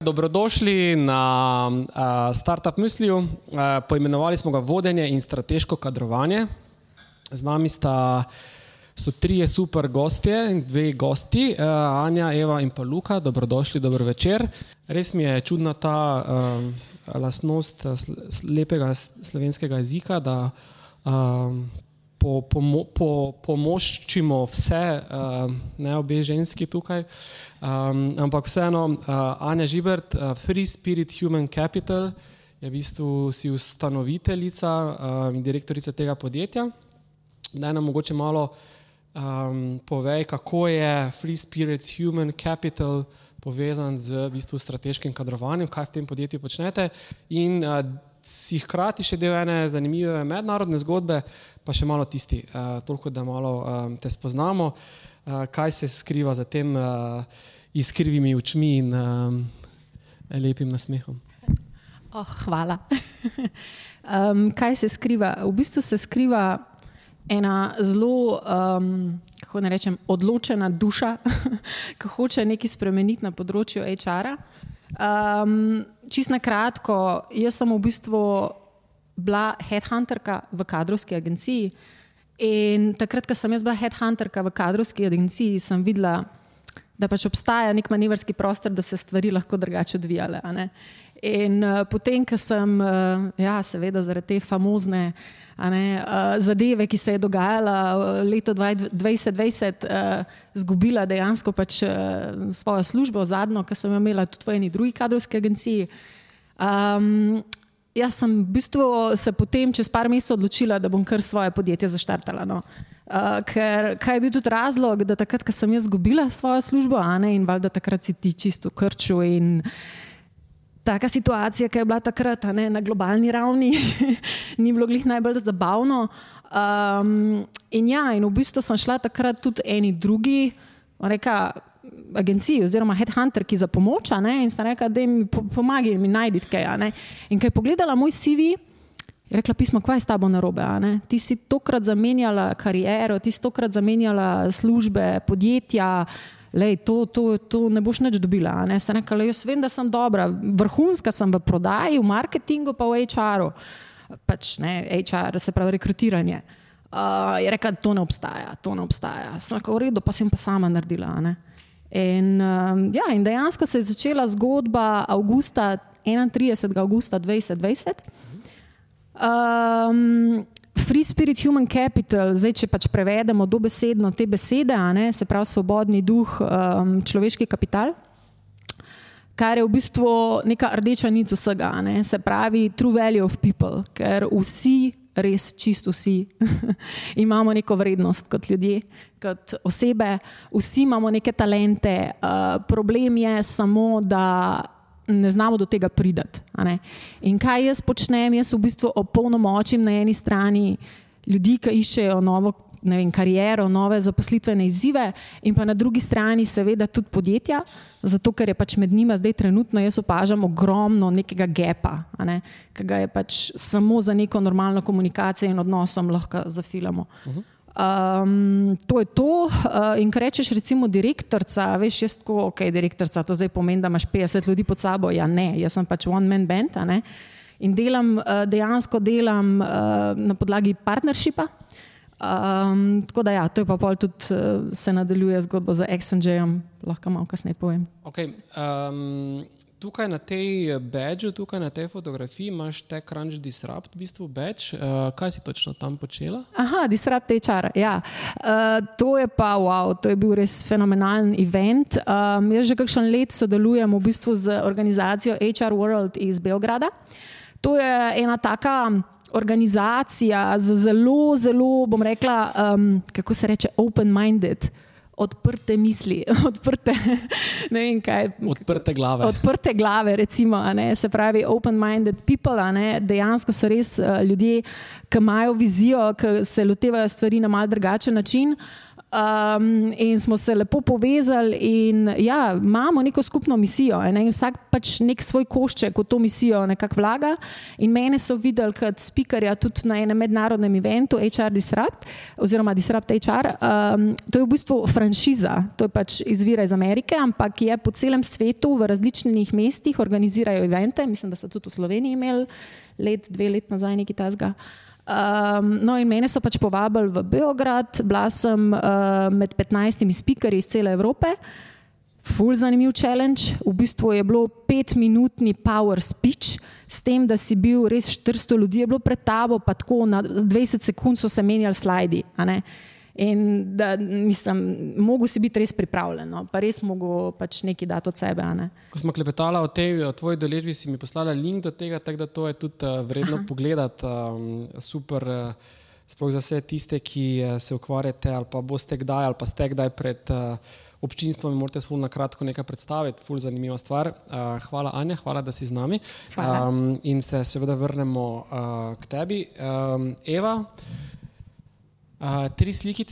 Dobrodošli na uh, Startup Mysliju. Uh, poimenovali smo ga Vodenje in strateško kadrovanje. Z nami sta, so trije super gostje dve gosti, uh, Anja, Eva in pa Luka. Dobrodošli, dobro večer. Res mi je čudna ta uh, lastnost lepega slovenskega jezika, da uh, po, po, po, pomoščimo vse, uh, ne obe ženski tukaj. Um, ampak vseeno, uh, Anja Žibert, uh, Free Spirit Human Capital, je v bistvu si ustanoviteljica uh, in direktorica tega podjetja. Da nam mogoče malo um, povej, kako je Free Spirit Human Capital povezan z v bistvu, strateškim kadrovanjem, kaj v tem podjetju počnete. In, uh, si hkrati še del ene zanimive mednarodne zgodbe, pa še malo tisti, uh, toliko da malo um, te spoznamo, uh, kaj se skriva za tem uh, iskrivimi očmi in um, lepim nasmehom. Oh, hvala. um, kaj se skriva? V bistvu se skriva ena zelo, um, kako ne rečem, odločena duša, ki hoče nekaj spremeniti na področju HR-a. Um, čist na kratko, jaz sem v bistvu bila headhunterka v kadrovski agenciji. In takrat, ko sem jaz bila headhunterka v kadrovski agenciji, sem videla, da pač obstaja nek manevrski prostor, da se stvari lahko drugače odvijale. In uh, potem, ko sem, uh, ja, seveda, zaradi te famozne ne, uh, zadeve, ki se je dogajala leto 2020, izgubila uh, dejansko pač, uh, svojo službo, zadnjo, ki sem jo imela tudi v eni drugi kadrovski agenciji. Um, jaz sem v bistvu se potem, čez par mesecev, odločila, da bom kar svoje podjetje zaštartala. No. Uh, ker kaj je bil tudi razlog, da takrat, ko sem jaz izgubila svojo službo, ne, in valjda takrat si ti čisto krčil in taka situacija, ki je bila takrat ne, na globalni ravni, ni bilo glih najbolj zabavno. Um, in ja, in v bistvu sem šla takrat tudi eni drugi, reka, agenciji oziroma headhunterki za pomoč, ne, in sem rekla, da mi pomagaj, mi najdi kaj. In ko je pogledala moj CV, je rekla pismo, kaj je s tabo narobe. Ti si tokrat zamenjala kariero, ti si tokrat zamenjala službe, podjetja lej, to, to, to ne boš več dobila. Ne? Sem rekla, jaz vem, da sem dobra, vrhunska sem v prodaji, v marketingu, pa v HR-u. Pač, HR, se pravi, rekrutiranje. Uh, je rekla, da to ne obstaja, to ne obstaja. Sem rekla, v redu, pa sem pa sama naredila. In, um, ja, in dejansko se je začela zgodba avgusta, 31. augusta 2020. Um, Free Spirit Human Capital, zdaj, če pač prevedemo dobesedno te besede, ne, se pravi svobodni duh, um, človeški kapital, kar je v bistvu neka rdeča nit vsega, ne, se pravi true value of people, ker vsi, res čisto vsi, imamo neko vrednost kot ljudje, kot osebe, vsi imamo neke talente, uh, problem je samo, da ne znamo do tega pridati. In kaj jaz počnem? Jaz v bistvu opolnomočim na eni strani ljudi, ki iščejo novo vem, kariero, nove zaposlitvene izzive, in pa na drugi strani, seveda, tudi podjetja, zato ker je pač med njima zdaj trenutno, jaz opažam ogromno nekega gepa, ne? ki ga je pač samo za neko normalno komunikacijo in odnosom lahko zafilamo. Uh -huh. Um, to je to. Uh, in kar rečeš, recimo, direktorica, veš, jaz tako, ok, direktorica, to zdaj pomeni, da imaš 50 ljudi pod sabo. Ja, ne, jaz sem pač one man band. In delam, uh, dejansko delam uh, na podlagi partnershipa. Um, tako da, ja, to je pa pol tudi uh, se nadaljuje zgodbo z XNJ-om, lahko malo kasneje povem. Okay, um tukaj na tej badžu, tukaj na tej fotografiji imaš te crunch disrupt, v bistvu badge. Uh, kaj si točno tam počela? Aha, disrupt čar. Ja. Uh, to je pa wow, to je bil res fenomenalen event. Um, jaz že kakšen let sodelujem v bistvu z organizacijo HR World iz Beograda. To je ena taka organizacija z zelo, zelo, bom rekla, um, kako se reče, open-minded odprte misli, odprte, ne vem kaj. Odprte glave. Odprte glave, recimo, se pravi, open-minded people, dejansko so res uh, ljudje, ki imajo vizijo, ki se lotevajo stvari na mal drugačen način. Um, in smo se lepo povezali, in ja, imamo neko skupno misijo. Ne? Vsak pač nek svoj košček v to misijo nekako vlaga. In mene so videli kot speakerja tudi na enem mednarodnem eventu HR Disrupt, oziroma Disrupt HR. Um, to je v bistvu franšiza, to je pač izvira iz Amerike, ampak je po celem svetu v različnih mestih organizirajo evente. Mislim, da so tudi v Sloveniji imeli let, dve let nazaj nekaj tasga. Um, no, in mene so pač povabili v Beograd, bila sem uh, med 15 speakerji iz cele Evrope, full zanimiv challenge. V bistvu je bilo petminutni power speech, s tem, da si bil res 400 ljudi, je bilo pred tabo, pa tako na 20 sekund so se menjali slidi. In da, mislim, mogo si biti res pripravljen, no? pa res mogo pač nekaj dati od sebe. Ne? Ko smo klepetali o tej o tvoji doležbi, si mi poslala link do tega, tako da to je tudi uh, vredno Aha. pogledati. Um, super, uh, sploh za vse tiste, ki se ukvarjate ali pa boste kdaj ali pa ste kdaj pred uh, občinstvom in morate svoj na kratko nekaj predstaviti. Ful zanimiva stvar. Uh, hvala, Anja, hvala, da si z nami. Um, in se seveda vrnemo uh, k tebi. Um, Eva. Uh, tri slike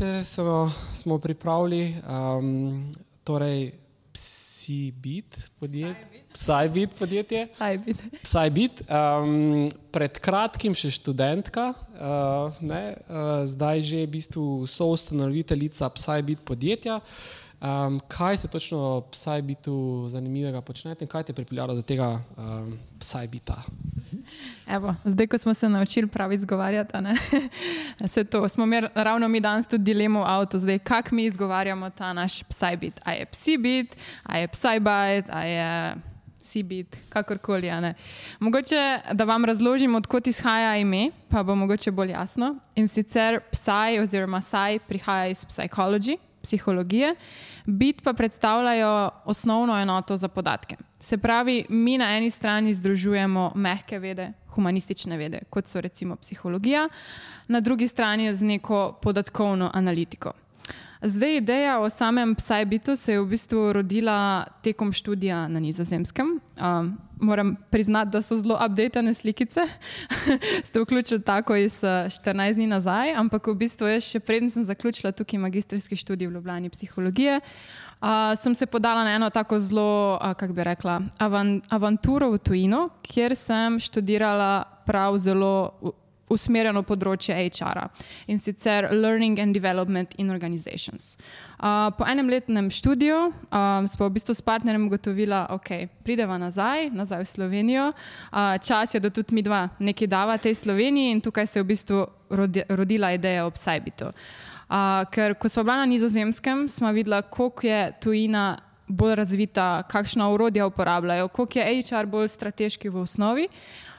smo pripravili, um, torej Psybit podjetje. Psybit podjetje. Psybit. Um, pred kratkim še študentka, uh, ne, uh, zdaj že v bistvu soustanoviteljica Psybit podjetja. Um, kaj se točno v Psybitu zanimivega počnete in kaj te je pripeljalo do tega um, Psybita? Evo, zdaj, ko smo se naučili pravi izgovarjati, se to, smo imeli ravno mi danes tudi dilemo v avtu, zdaj, kako mi izgovarjamo ta naš psajbit. A je psibit, a je psajbajt, a je sibit, kakorkoli. Mogoče, da vam razložim, odkot izhaja ime, pa bo mogoče bolj jasno. In sicer psaj oziroma saj prihaja iz psihologije psihologije, bit pa predstavljajo osnovno enoto za podatke. Se pravi, mi na eni strani združujemo mehke vede, humanistične vede, kot so recimo psihologija, na drugi strani z neko podatkovno analitiko. Zdaj, ideja o samem Psybitu se je v bistvu rodila tekom študija na Nizozemskem. Um, moram priznati, da so zelo updated slikice. Ste vključili tako iz 14 dni nazaj, ampak v bistvu jaz še predtem sem zaključila tukaj magistrski študij v Ljubljani psihologije. Uh, sem se podala na eno tako zelo, uh, kako bi rekla, avan, avanturo v tujino, kjer sem študirala prav zelo usmerjeno področje HR-a in sicer Learning and Development in Organizations. Uh, po enem letnem študiju um, smo v bistvu s partnerjem ugotovili, da okay, prideva nazaj, nazaj v Slovenijo. Uh, čas je, da tudi mi dva nekaj dava tej Sloveniji in tukaj se je v bistvu rodi, rodila ideja o Psybitu. Uh, ker ko smo bili na nizozemskem, smo videli, koliko je tujina bolj razvita, kakšna urodja uporabljajo, koliko je HR bolj strateški v osnovi.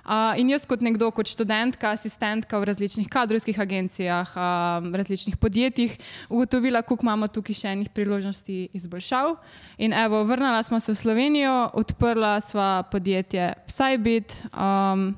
Uh, in jaz, kot nekdo, kot študentka, asistentka v različnih kadrovskih agencijah, uh, različnih podjetjih, ugotovila, koliko imamo tukaj še enih priložnosti izboljšav. In evo, vrnila smo se v Slovenijo, odprla sva podjetje Psybit. Um,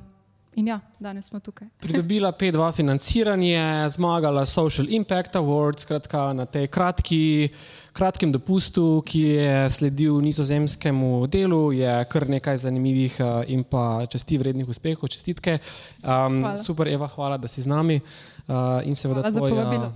In ja, danes smo tukaj. Pridobila P2 financiranje, zmagala Social Impact Award, skratka na tej kratki, kratkem dopustu, ki je sledil nizozemskemu delu, je kar nekaj zanimivih eh, in pa česti vrednih uspehov, čestitke. Um, super, Eva, hvala, da si z nami uh, in seveda tvoj uh,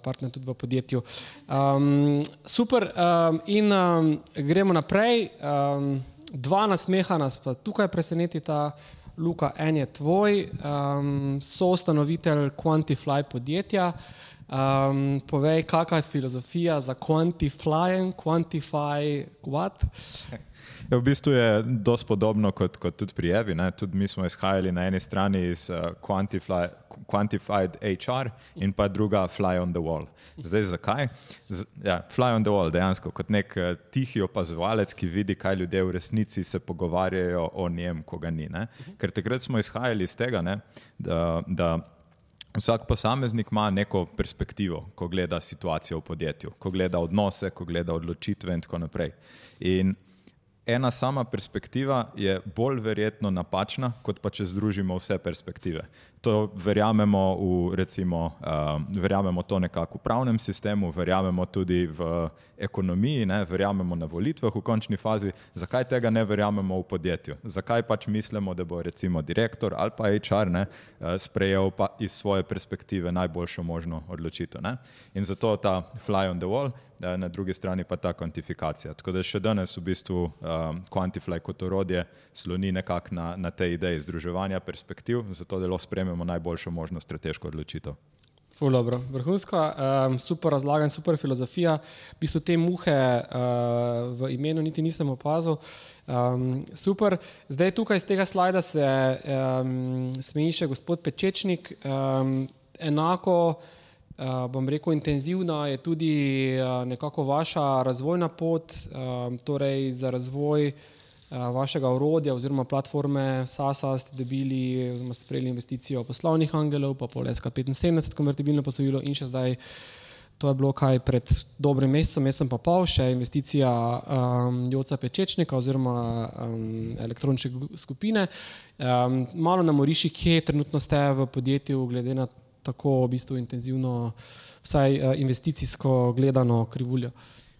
partner tudi v podjetju. Um, super, um, in um, gremo naprej. Um, dva nasmeha nas pa tukaj presenetita. Luka, en je tvoj, um, soustanovitelj Quantify podjetja. Um, povej, kakšna je filozofija za Quantify, Quantify, what? Ja, v bistvu je dosti podobno kot, kot tudi pri Evi. Ne? Tudi mi smo izhajali na eni strani iz uh, Quantified HR in pa druga Fly on the Wall. Zdaj, zakaj? Z, ja, fly on the Wall, dejansko kot nek uh, tihi opazovalec, ki vidi, kaj ljudje v resnici se pogovarjajo o njem, ko ga ni. Ne? Ker takrat smo izhajali iz tega, ne? da. da Vsak posameznik ima neko perspektivo, ko gleda situacijo v podjetju, ko gleda odnose, ko gleda odločitve in tako naprej. In ena sama perspektiva je bolj verjetno napačna, kot pa če združimo vse perspektive. To verjamemo, v, recimo, uh, verjamemo to nekako v pravnem sistemu, verjamemo tudi v ekonomiji, ne, verjamemo na volitvah v končni fazi. Zakaj tega ne verjamemo v podjetju? Zakaj pač mislimo, da bo recimo direktor ali pa HR ne, uh, sprejel pa iz svoje perspektive najboljšo možno odločitev? Ne? In zato ta fly on the wall, uh, na drugi strani pa ta kvantifikacija. Tako da še danes v bistvu um, Quantify kot orodje sloni nekako na, na tej ideji združevanja perspektiv, zato da lahko sprememo najboljšo možno strateško odločitev. Ful dobro, vrhunsko, um, super razlaga in super filozofija. V bistvu te muhe uh, v imenu niti nisem opazil. Um, super. Zdaj tukaj iz tega slajda se um, smeji še gospod Pečečnik. Um, enako, bom rekel, intenzivna je tudi uh, nekako vaša razvojna pot, um, torej za razvoj Eh, vašega orodja oziroma platforme SASA ste dobili, oziroma ste prejeli investicijo poslovnih angelov, pa pol SK75 konvertibilno posojilo in še zdaj. To je bilo kaj pred dobrim mesecem, sem pa pol, še investicija um, Joca Pečečnika oziroma um, elektronične skupine. Um, malo na Moriši, kje trenutno ste v podjetju, glede na tako v bistvu intenzivno, vsaj uh, investicijsko gledano krivuljo.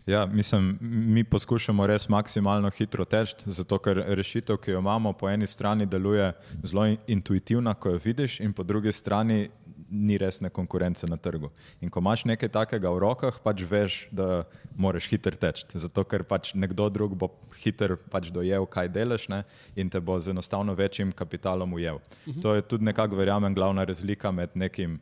Ja, mislim, mi poskušamo res maksimalno hitro teči, zato ker rešitev, ki jo imamo, po eni strani deluje zelo intuitivna, ko jo vidiš, in po drugi strani ni resne konkurence na trgu. In ko imaš nekaj takega v rokah, pač veš, da moraš hitro teči, zato ker pač nekdo drug bo hitro pač dojel, kaj delaš ne? in te bo z enostavno večjim kapitalom ujel. Uh -huh. To je tudi nekako, verjamem, glavna razlika med nekim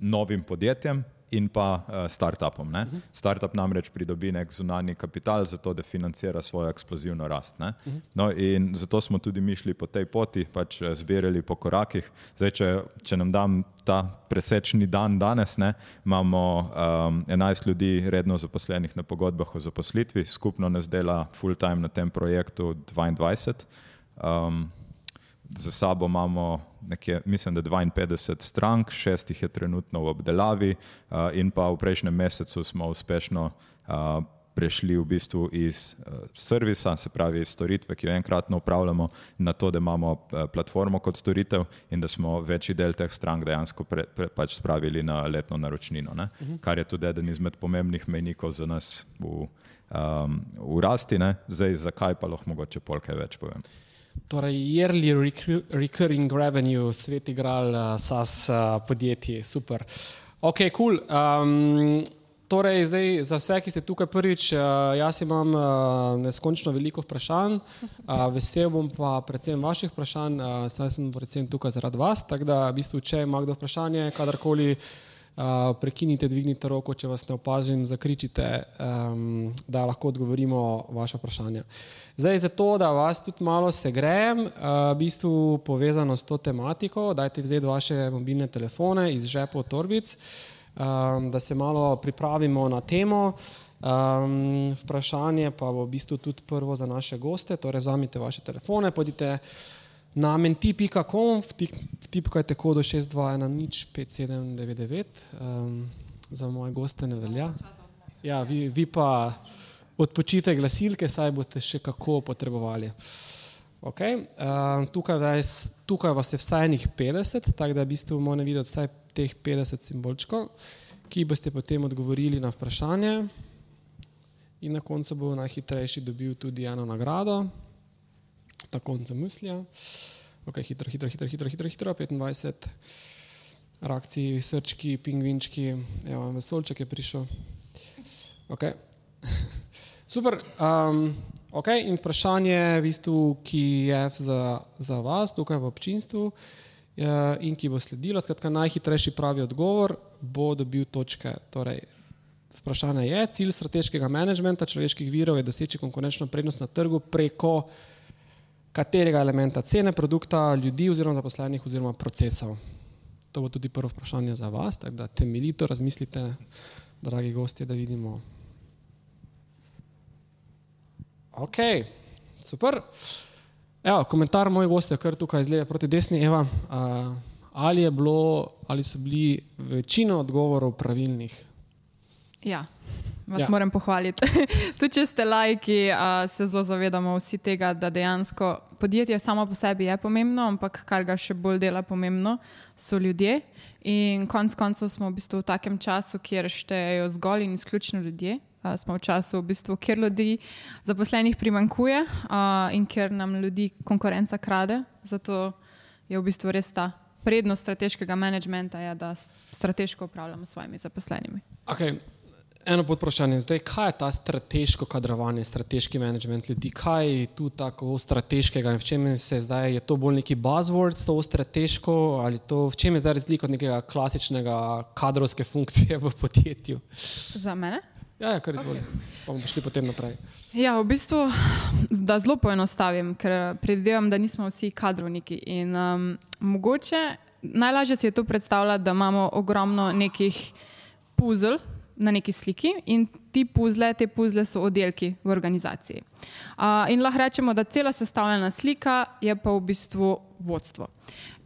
novim podjetjem in pa uh, startupom. Uh -huh. Startup namreč pridobi nek zunani kapital za to, da financira svojo eksplozivno rast. Uh -huh. no, in zato smo tudi mi šli po tej poti, pač eh, zbirali po korakih. Zdaj, če, če nam dam ta presečni dan danes, ne, imamo um, 11 ljudi redno zaposlenih na pogodbah o zaposlitvi, skupno nas dela full time na tem projektu 22. Um, za sabo imamo nekje, mislim, da 52 strank, šest jih je trenutno v obdelavi, uh, in pa v prejšnjem mesecu smo uspešno uh, prešli v bistvu iz uh, servisa, se pravi iz storitve, ki jo enkratno upravljamo, na to, da imamo uh, platformo kot storitev in da smo večji del teh strank dejansko pre, pre, pač spravili na letno naročnino, uh -huh. kar je tudi eden izmed pomembnih mejnikov za nas v, um, v rasti. Ne? Zdaj, zakaj pa lahko mogoče polkaj več povem. Torej, yearly recurring revenue, svet igral, uh, SAS uh, podjetje, super. Ok, cool. Um, torej, zdaj za vse, ki ste tukaj prvič, uh, jaz imam uh, neskončno veliko vprašanj, uh, vesel bom pa predvsem vaših vprašanj, uh, saj sem predvsem tukaj zaradi vas, tako da v bistvu, če ima kdo vprašanje, kadarkoli. Uh, prekinite, dvignite roko, če vas ne opazim, zakričite, um, da lahko odgovorimo vaše vprašanje. Zdaj, zato, da vas tudi malo segrejem, uh, v bistvu povezano s to tematiko, dajte vzeti vaše mobilne telefone iz žepov torbic, um, da se malo pripravimo na temo. Um, vprašanje pa bo v bistvu tudi prvo za naše goste, torej vzamite vaše telefone, pojdite na menti.com, vtipkajte kodo 621 nič 5799, um, za moje goste ne velja. Ja, vi, vi pa odpočite glasilke, saj boste še kako potrebovali. Okay. Um, tukaj, vas, tukaj vas je vsaj enih 50, tako da v bistvu moramo videti vsaj teh 50 simbolčkov, ki boste potem odgovorili na vprašanje. In na koncu bo najhitrejši dobil tudi eno nagrado na koncu mislja. Ok, hitro, hitro, hitro, hitro, hitro, hitro, 25 reakcij, srčki, pingvinčki, evo, vesolček je prišel. Ok, super. Um, ok, in vprašanje, v bistvu, ki je za, za vas tukaj v občinstvu uh, in ki bo sledilo, skratka, najhitrejši pravi odgovor bo dobil točke. Torej, vprašanje je, cilj strateškega menedžmenta človeških virov je doseči konkurenčno prednost na trgu preko katerega elementa cene produkta, ljudi oziroma zaposlenih oziroma procesov. To bo tudi prvo vprašanje za vas, tako da temeljito razmislite, dragi gostje, da vidimo. Ok, super. Evo, komentar mojih gostov, kar tukaj izgleda proti desni, Eva. Uh, ali, bilo, ali so bili večina odgovorov pravilnih? Ja. Vas Ja. moram pohvaliti. Tudi če ste lajki, uh, se zelo zavedamo vsi tega, da dejansko podjetje samo po sebi je pomembno, ampak kar ga še bolj dela pomembno, so ljudje. In konec koncev smo v bistvu v takem času, kjer štejejo zgolj in izključno ljudje. Uh, smo v času, v bistvu, kjer ljudi zaposlenih primankuje uh, in kjer nam ljudi konkurenca krade. Zato je v bistvu res ta prednost strateškega menedžmenta, je, da strateško upravljamo s svojimi zaposlenimi. Okay. Eno podvprašanje. Zdaj, kaj je ta strateško kadrovanje, strateški management ljudi? Kaj je tu tako strateškega? in V čem se zdaj, je to bolj neki buzzword, to strateško, ali to, v čem je zdaj razlika od nekega klasičnega kadrovske funkcije v podjetju? Za mene? Ja, ja kar izvoli. Okay. Pa bomo šli potem naprej. Ja, v bistvu, da zelo poenostavim, ker predvidevam, da nismo vsi kadrovniki. In, um, mogoče najlažje si je to predstavljati, da imamo ogromno nekih puzzl na neki sliki in ti puzle, te puzle so oddelki v organizaciji. Uh, in lahko rečemo, da cela sestavljena slika je pa v bistvu vodstvo.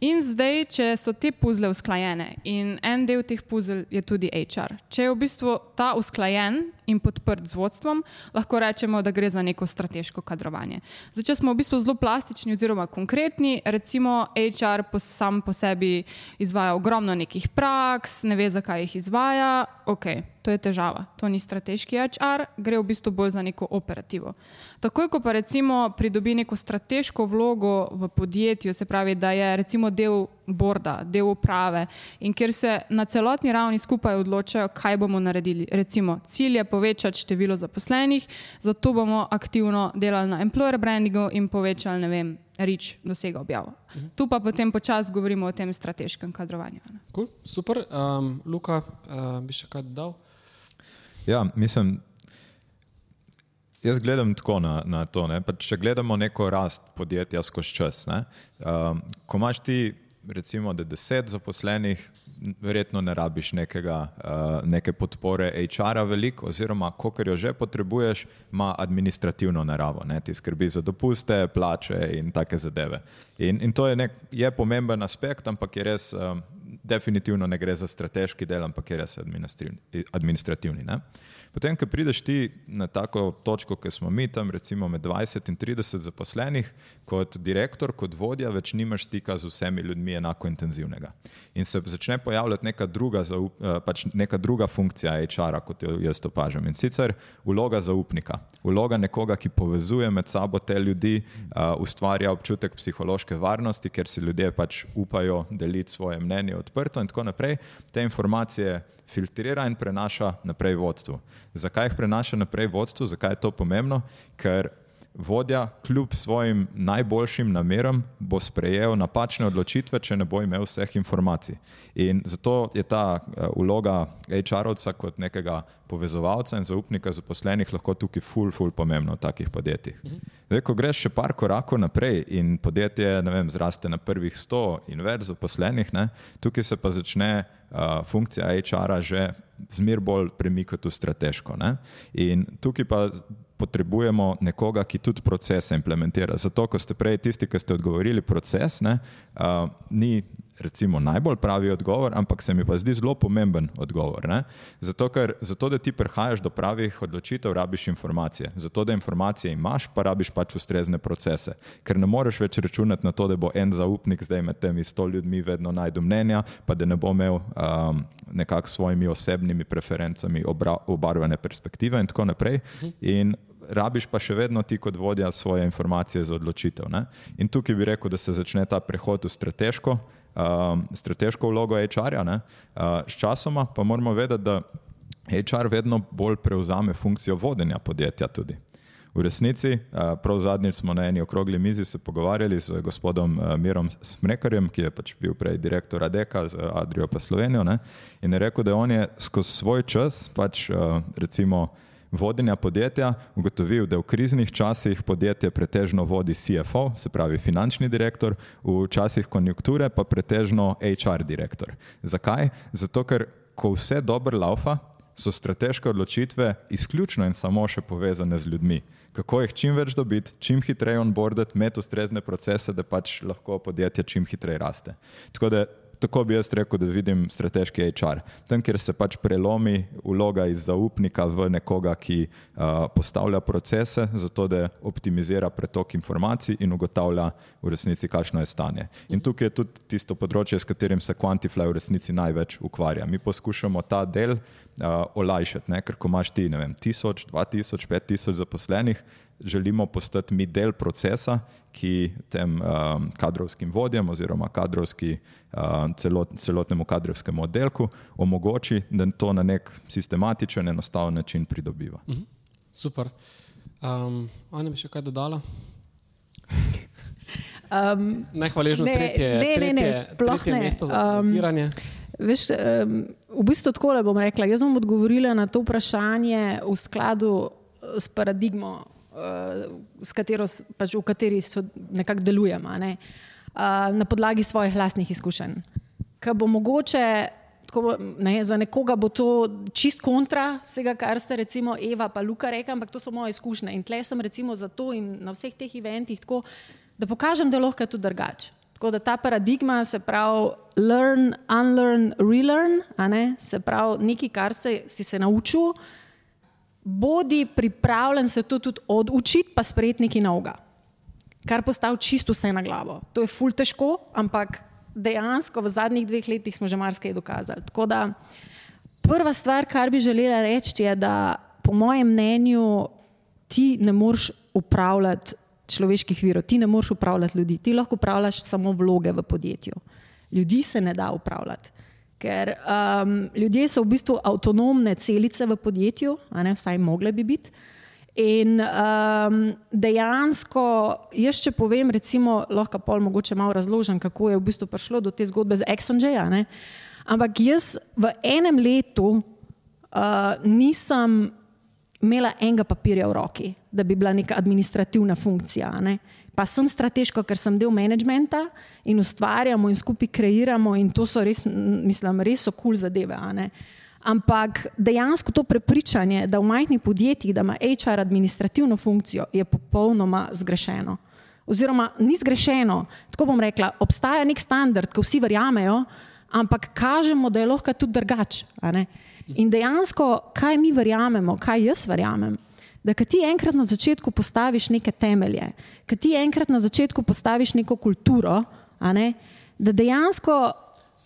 In zdaj, če so te puzle usklajene in en del teh puzel je tudi HR, če je v bistvu ta usklajen in podprt z vodstvom, lahko rečemo, da gre za neko strateško kadrovanje. Zdaj, če smo v bistvu zelo plastični oziroma konkretni, recimo HR po, sam po sebi izvaja ogromno nekih praks, ne ve, zakaj jih izvaja, ok, to je težava, to ni strateški HR, gre v bistvu bolj za neko operativo. Takoj, ko pa recimo pridobi neko strateško vlogo v podjetju, se pravi, da je recimo del borda, del uprave in kjer se na celotni ravni skupaj odločajo, kaj bomo naredili. Recimo, cilj je povečati število zaposlenih, zato bomo aktivno delali na employer brandingu in povečali, ne vem, reach dosega objavo. Tu pa potem počasi govorimo o tem strateškem kadrovanju. ne. Cool, super. Um, Luka, uh, bi še kaj dodal? Ja, mislim, jaz gledam tako na, na to. Ne? Pa če gledamo neko rast podjetja skozi čas, ne? um, ko imaš ti recimo da deset zaposlenih, verjetno ne rabiš nekega, uh, neke podpore HR-a veliko, oziroma kolikor jo že potrebuješ, ima administrativno naravo, ne? ti skrbi za dopuste, plače in take zadeve. In, in to je, nek, je pomemben aspekt, ampak je res. Um, Definitivno ne gre za strateški del, ampak je res administrativni. ne? Potem, ko prideš ti na tako točko, ki smo mi tam, recimo med 20 in 30 zaposlenih, kot direktor, kot vodja, več nimaš stika z vsemi ljudmi enako intenzivnega. In se začne pojavljati neka druga, zaup, eh, pač neka druga funkcija HR-a, kot jo jaz opažam. In sicer vloga zaupnika, vloga nekoga, ki povezuje med sabo te ljudi, uh, ustvarja občutek psihološke varnosti, ker si ljudje pač upajo deliti svoje mnenje odprto in tako naprej. Te informacije filtrira in prenaša naprej vodstvu. Zakaj jih prenaša naprej vodstvu, zakaj je to pomembno? Ker vodja, kljub svojim najboljšim nameram, bo sprejel napačne odločitve, če ne bo imel vseh informacij. In zato je ta uh, vloga HR-ovca kot nekega povezovalca in zaupnika zaposlenih lahko tukaj ful, ful pomembna v takih podjetjih. Zdaj, ko greš še par korakov naprej in podjetje vem, zraste na prvih 100 in več zaposlenih, ne, tukaj se pa začne uh, funkcija HR-a že zmer bolj premikati v strateško. Ne? In tukaj pa potrebujemo nekoga, ki tudi procese implementira. Zato, ko ste prej tisti, ki ste odgovorili proces, ne, uh, ni recimo najbolj pravi odgovor, ampak se mi pa zdi zelo pomemben odgovor. Ne? Zato, ker zato, da ti prihajaš do pravih odločitev, rabiš informacije. Zato, da informacije imaš, pa rabiš pač ustrezne procese. Ker ne moreš več računati na to, da bo en zaupnik zdaj med temi sto ljudmi vedno najdu mnenja, pa da ne bo imel um, nekako s svojimi osebnimi preferencami obra, obarvane perspektive in tako naprej. In rabiš pa še vedno ti kot vodja svoje informacije za odločitev. Ne? In tukaj bi rekel, da se začne ta prehod v strateško, um, strateško vlogo HR-ja. Uh, s časoma pa moramo vedeti, da HR vedno bolj prevzame funkcijo vodenja podjetja tudi. V resnici, uh, prav zadnjič smo na eni okrogli mizi se pogovarjali z gospodom uh, Mirom Smrekarjem, ki je pač bil prej direktor ADEKA z Adrijo pa Slovenijo ne? in je rekel, da on je skozi svoj čas pač uh, recimo vodenja podjetja ugotovil, da v kriznih časih podjetje pretežno vodi CFO, se pravi finančni direktor, v časih konjunkture pa pretežno HR direktor. Zakaj? Zato, ker ko vse dobro laufa, so strateške odločitve izključno in samo še povezane z ljudmi. Kako jih čim več dobiti, čim hitreje onboarditi, imeti ustrezne procese, da pač lahko podjetje čim hitreje raste. Tako da tako bi jaz rekel, da vidim strateški HR. Tam, kjer se pač prelomi vloga iz zaupnika v nekoga, ki uh, postavlja procese, zato da optimizira pretok informacij in ugotavlja v resnici, kakšno je stanje. In tukaj je tudi tisto področje, s katerim se Quantify v resnici največ ukvarja. Mi poskušamo ta del uh, olajšati, ne? ker ko imaš ti, ne vem, tisoč, dva tisoč, pet tisoč zaposlenih, želimo postati mi del procesa, ki tem um, kadrovskim vodjem oziroma kadrovski, um, celot, celotnemu kadrovskemu oddelku omogoči, da to na nek sistematičen, enostaven način pridobiva. Mhm. Super. Um, Anja bi še kaj dodala? Um, Nehvaležno ne, tretje, ne, tretje, ne, ne, tretje ne. mesto za komentiranje. Um, veš, um, v bistvu tako le bom rekla. Jaz bom odgovorila na to vprašanje v skladu s paradigmo uh, katero, pač v kateri nekako delujemo, ne? uh, na podlagi svojih lastnih izkušenj. Ker bo mogoče, tako, ne, za nekoga bo to čist kontra vsega, kar ste recimo Eva pa Luka rekli, ampak to so moje izkušnje. In tle sem recimo zato in na vseh teh eventih tako, da pokažem, da lahko je to drugače. Tako da ta paradigma, se pravi, learn, unlearn, relearn, se pravi, nekaj, kar se, si se naučil, bodi pripravljen se to tudi odučiti, pa sprejeti nekaj novega, kar postavi čisto vse na glavo. To je ful težko, ampak dejansko v zadnjih dveh letih smo že marsikaj dokazali. Tako da prva stvar, kar bi želela reči, je, da po mojem mnenju ti ne moreš upravljati človeških virov, ti ne moreš upravljati ljudi, ti lahko upravljaš samo vloge v podjetju. Ljudi se ne da upravljati. Ker um, ljudje so v bistvu avtonomne celice v podjetju, ne, vsaj mogle bi biti. In um, dejansko, jaz če povem, recimo, lahko pol mogoče malo razložim, kako je v bistvu prišlo do te zgodbe z Exxonja. Ampak jaz v enem letu uh, nisem imela enega papirja v roki, da bi bila neka administrativna funkcija. Ne pa sem strateško, ker sem del menedžmenta in ustvarjamo in skupaj kreiramo, in to so res, mislim, res so kul cool zadeve. Ampak dejansko to prepričanje, da v majhnih podjetjih, da ima HR administrativno funkcijo, je popolnoma zgrešeno. Oziroma, ni zgrešeno, tako bom rekla, obstaja nek standard, ki vsi verjamejo, ampak kažemo, da je lahko tudi drugače. In dejansko, kaj mi verjamemo, kaj jaz verjamem, da ti enkrat na začetku postaviš neke temelje, da ti enkrat na začetku postaviš neko kulturo, ne, da dejansko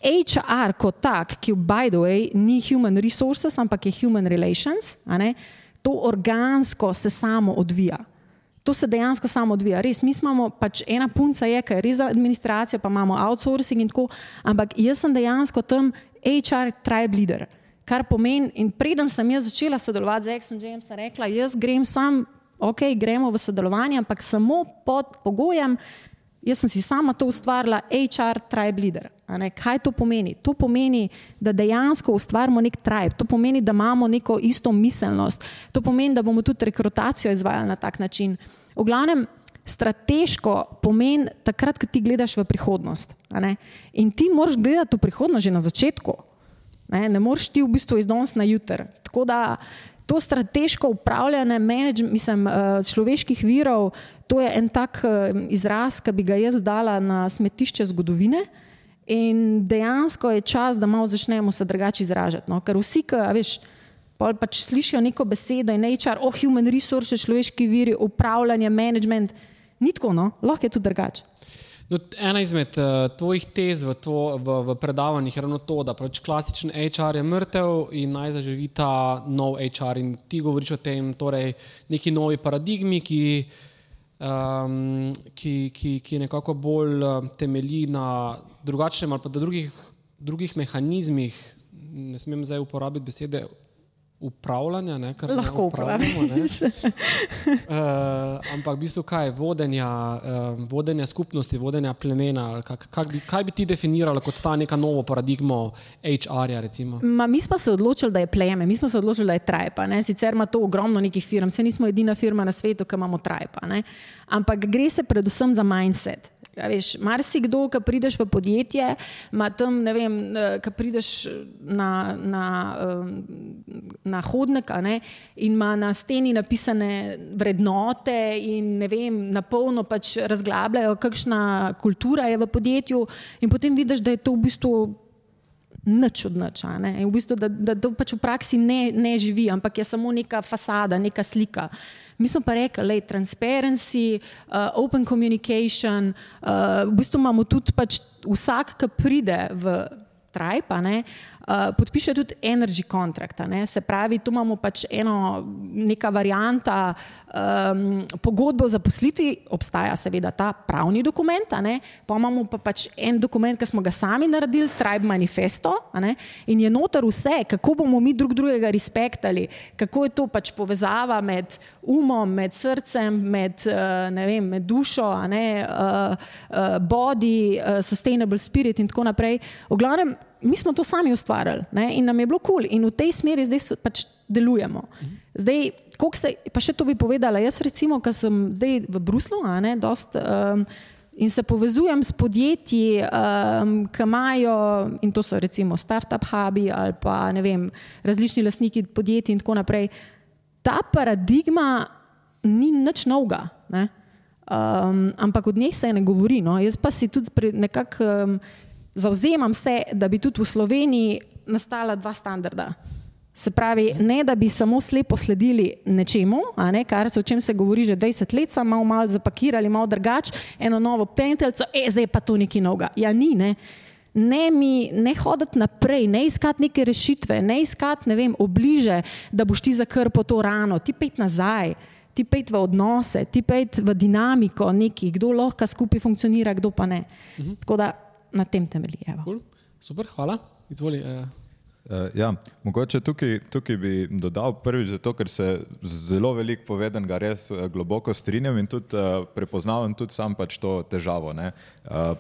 HR kot tak, ki v by the way ni human resources, ampak je human relations, ne, to organsko se samo odvija. To se dejansko samo odvija. Res, mi smo pač ena punca, je, je res za administracijo, pa imamo outsourcing in tako, ampak jaz sem dejansko tam HR tribe leader. Kar pomeni, in preden sem jaz začela sodelovati z Exxon James, sem rekla, jaz grem sam, ok, gremo v sodelovanje, ampak samo pod pogojem, jaz sem si sama to ustvarila, HR tribe leader. Kaj to pomeni? To pomeni, da dejansko ustvarjamo nek tribe, to pomeni, da imamo neko isto miselnost, to pomeni, da bomo tudi rekrutacijo izvajali na tak način. V glavnem, strateško pomeni takrat, ko ti gledaš v prihodnost. In ti moraš gledati v prihodnost že na začetku. Ne, ne moreš ti v bistvu iz danes na jutr. Tako da to strateško upravljanje mislim, eh, človeških virov, to je en tak eh, izraz, ki bi ga jaz dala na smetišče zgodovine. In dejansko je čas, da malo začnemo se drugače izražati. No? Ker vsi, ki veš, pač slišijo neko besedo in HR, oh, human resources, človeški viri, upravljanje, management, ni tako, no? lahko je tudi drugače. No, ena izmed uh, tvojih tez v, tvo, v, v predavanjih je ravno to, da pač klasičen HR je mrtev in naj zaživi ta nov HR. In ti govoriš o tem, torej neki novi paradigmi, ki, um, ki, ki, ki nekako bolj uh, temelji na drugačnem ali pa drugih, drugih mehanizmih. Ne smem zdaj uporabiti besede upravljanja, ne, kar lahko upravljamo. uh, ampak v bistvu kaj, vodenja, uh, vodenja skupnosti, vodenja plemena. Kak, kak bi, kaj bi ti definiralo kot ta neka nova paradigma HR-ja? Mi smo se odločili, da je pleme, mi smo se odločili, da je trajpa. Ne. Sicer ima to ogromno nekih firm, se nismo edina firma na svetu, ki imamo trajpa. Ne. Ampak gre se predvsem za mindset. Ja, veš, marsikdo, ki prideš v podjetje, ima tam, ne vem, eh, ki prideš na, na, eh, na hodnik ne, in ima na steni napisane vrednote in ne vem, na polno pač razglabljajo, kakšna kultura je v podjetju, in potem vidiš, da je to v bistvu nič od nič. V bistvu, da, da to pač v praksi ne, ne živi, ampak je samo neka fasada, neka slika. Mi smo pa rekli, da je transparency, uh, open communication. Uh, v bistvu imamo tudi pač vsak, ki pride v Tribe, uh, podpiše tudi energy contract. Se pravi, tu imamo pač eno, neka varianta um, pogodbe o zaposlitvi, obstaja seveda ta pravni dokument, pa imamo pa pač en dokument, ki smo ga sami naredili, Tribe Manifesto, in je noter vse, kako bomo mi drug drugega respektali, kako je to pač povezava med umom, med srcem, med, uh, vem, med dušo, ne, uh, uh, body, uh, sustainable spirit in tako naprej. V glavnem, mi smo to sami ustvarjali ne? in nam je bilo kul cool. in v tej smeri zdaj pač delujemo. Zdaj, ste, pa še to bi povedala, jaz recimo, ker sem zdaj v Bruslu ne, dost, um, in se povezujem s podjetji, um, ki imajo, in to so recimo start-up hubi ali pa ne vem, različni lastniki podjetij in tako naprej. Ta paradigma ni nič novega. Um, ampak od njej se ne govori. No. Jaz pa si tudi nekako um, zauzemam se, da bi tudi v Sloveniji nastala dva standarda. Se pravi, ne da bi samo slepo sledili nečemu, ne, kar se o čem se govori že 20 let, samo malo, malo zapakirali, malo drugače, eno novo pentelco, e, zdaj pa to neki noga. Ja, ni, ne. Ne, mi, ne hoditi naprej, ne iskati neke rešitve, ne iskati ne vem, obliže, da boš ti zakrpo to rano, ti pet nazaj, ti pet v odnose, ti pet v dinamiko, neki, kdo lahko skupaj funkcionira, kdo pa ne. -huh. Tako da na tem temelji. Cool. Super, hvala. Izvoli. Uh, ja, mogoče tukaj, tukaj bi dodal prvič, zato, ker se zelo veliko povedanega res uh, globoko strinjam in tudi uh, prepoznavam tudi sam pač to težavo. Uh,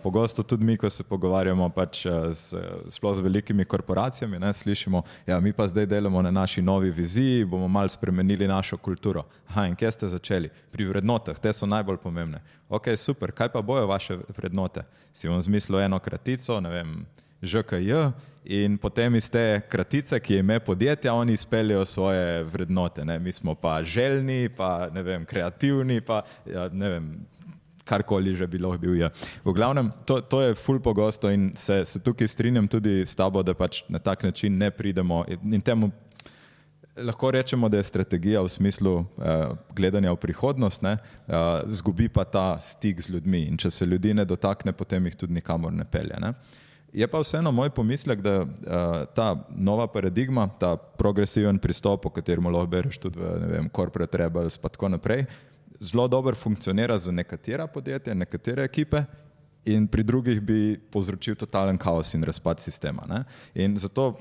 pogosto tudi mi, ko se pogovarjamo pač, uh, s, sploh z velikimi korporacijami, ne, slišimo, ja, mi pa zdaj delamo na naši novi viziji, bomo mal spremenili našo kulturo. Aha, in kje ste začeli? Pri vrednotah, te so najbolj pomembne. Ok, super, kaj pa bojo vaše vrednote? Si vam zmislil eno kratico, ne vem. ŽKJ in potem iz te kratice, ki je ime podjetja, oni izpeljejo svoje vrednote. Ne? Mi smo pa željni, pa ne vem, kreativni, pa ja, ne vem. Karkoli že bi lahko bil. Ja. V glavnem, to, to je ful pogosto in se, se tukaj strinjam tudi s tabo, da pač na tak način ne pridemo. In temu lahko rečemo, da je strategija v smislu eh, gledanja v prihodnost, ne, eh, zgubi pa ta stik z ljudmi. In če se ljudi ne dotakne, potem jih tudi nikamor ne pelje. Ne. Eh, Je pa vseeno moj pomislek, da uh, ta nova paradigma, ta progresiven pristop, o katerem lahko bereš tudi v vem, Corporate Rebels in tako naprej, zelo dobro funkcionira za nekatera podjetja, nekatere ekipe in pri drugih bi povzročil totalen kaos in razpad sistema. Ne? In zato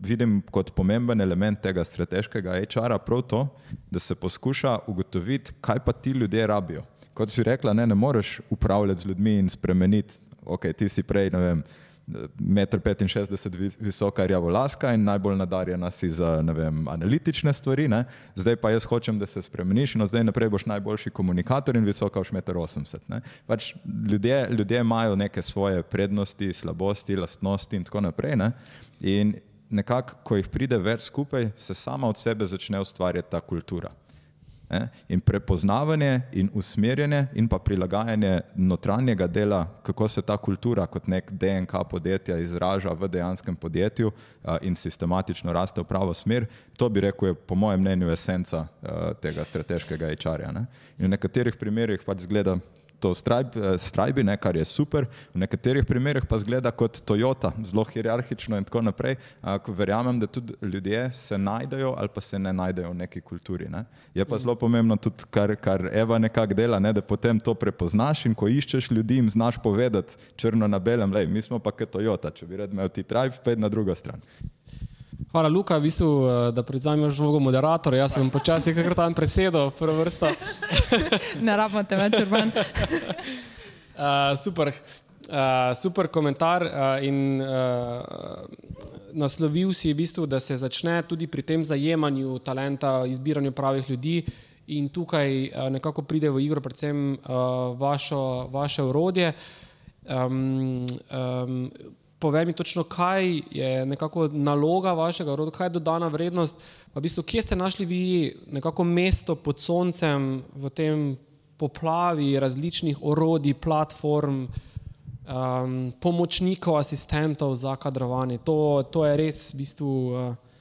vidim kot pomemben element tega strateškega HR-a prav to, da se poskuša ugotoviti, kaj pa ti ljudje rabijo. Kot si rekla, ne, ne moreš upravljati z ljudmi in spremeniti, ok, ti si prej, ne vem, 1,65 m visoka rjavolaska in najbolj nadarjena si za vem, analitične stvari. Ne? Zdaj pa jaz hočem, da se spremeniš, no zdaj naprej boš najboljši komunikator in visoka už 1,80 m. Pač ljudje, ljudje imajo neke svoje prednosti, slabosti, lastnosti in tako naprej. Ne? In nekako, ko jih pride več skupaj, se sama od sebe začne ustvarjati ta kultura. In prepoznavanje in usmerjanje in pa prilagajanje notranjega dela, kako se ta kultura kot nek DNK podjetja izraža v dejanskem podjetju in sistematično raste v pravo smer, to bi rekel je po mojem mnenju esenca tega strateškega HR-ja. In v nekaterih primerjih pač zgleda to strajbi, ne, kar je super, v nekaterih primerih pa zgleda kot Toyota, zelo hierarhično in tako naprej. Verjamem, da tudi ljudje se najdejo ali pa se ne najdejo v neki kulturi. Ne. Je pa zelo pomembno tudi, kar, kar Eva nekako dela, ne, da potem to prepoznaš in ko iščeš ljudi, jim znaš povedati črno na belem, lej, mi smo pa kot Toyota, če bi rad imel ti tribe, pa je na drugo stran. Hvala, Luka, v bistvu, eh, da prevzameš vlogo moderatorja. Jaz sem počasi kar tam presedel, prva vrsta. ne rabimo te več, urban. uh, super, uh, super komentar uh, in uh, naslovil si v bistvu, da se začne tudi pri tem zajemanju talenta, izbiranju pravih ljudi In tukaj uh, nekako pride v igro predvsem uh, vašo, vaše urodje. Um, um, povej mi točno, kaj je nekako naloga vašega roda, kaj je dodana vrednost, pa v bistvu, kje ste našli vi nekako mesto pod soncem v tem poplavi različnih orodij, platform, um, pomočnikov, asistentov za kadrovanje. To, to je res v bistvu. Uh,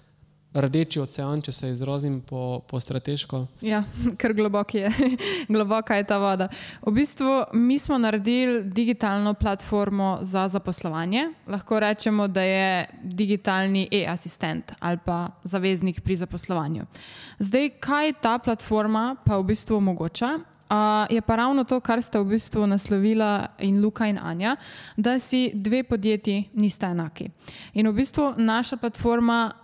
Rdeči ocean, če se izrazim po, po strateško. Ja, ker globok je, globoka je ta voda. V bistvu mi smo naredili digitalno platformo za zaposlovanje. Lahko rečemo, da je digitalni e-assistent ali pa zaveznik pri zaposlovanju. Zdaj, kaj ta platforma pa v bistvu omogoča? Uh, je pa ravno to, kar ste v bistvu naslovila in Luka in Anja, da si dve podjetji nista enaki. In v bistvu naša platforma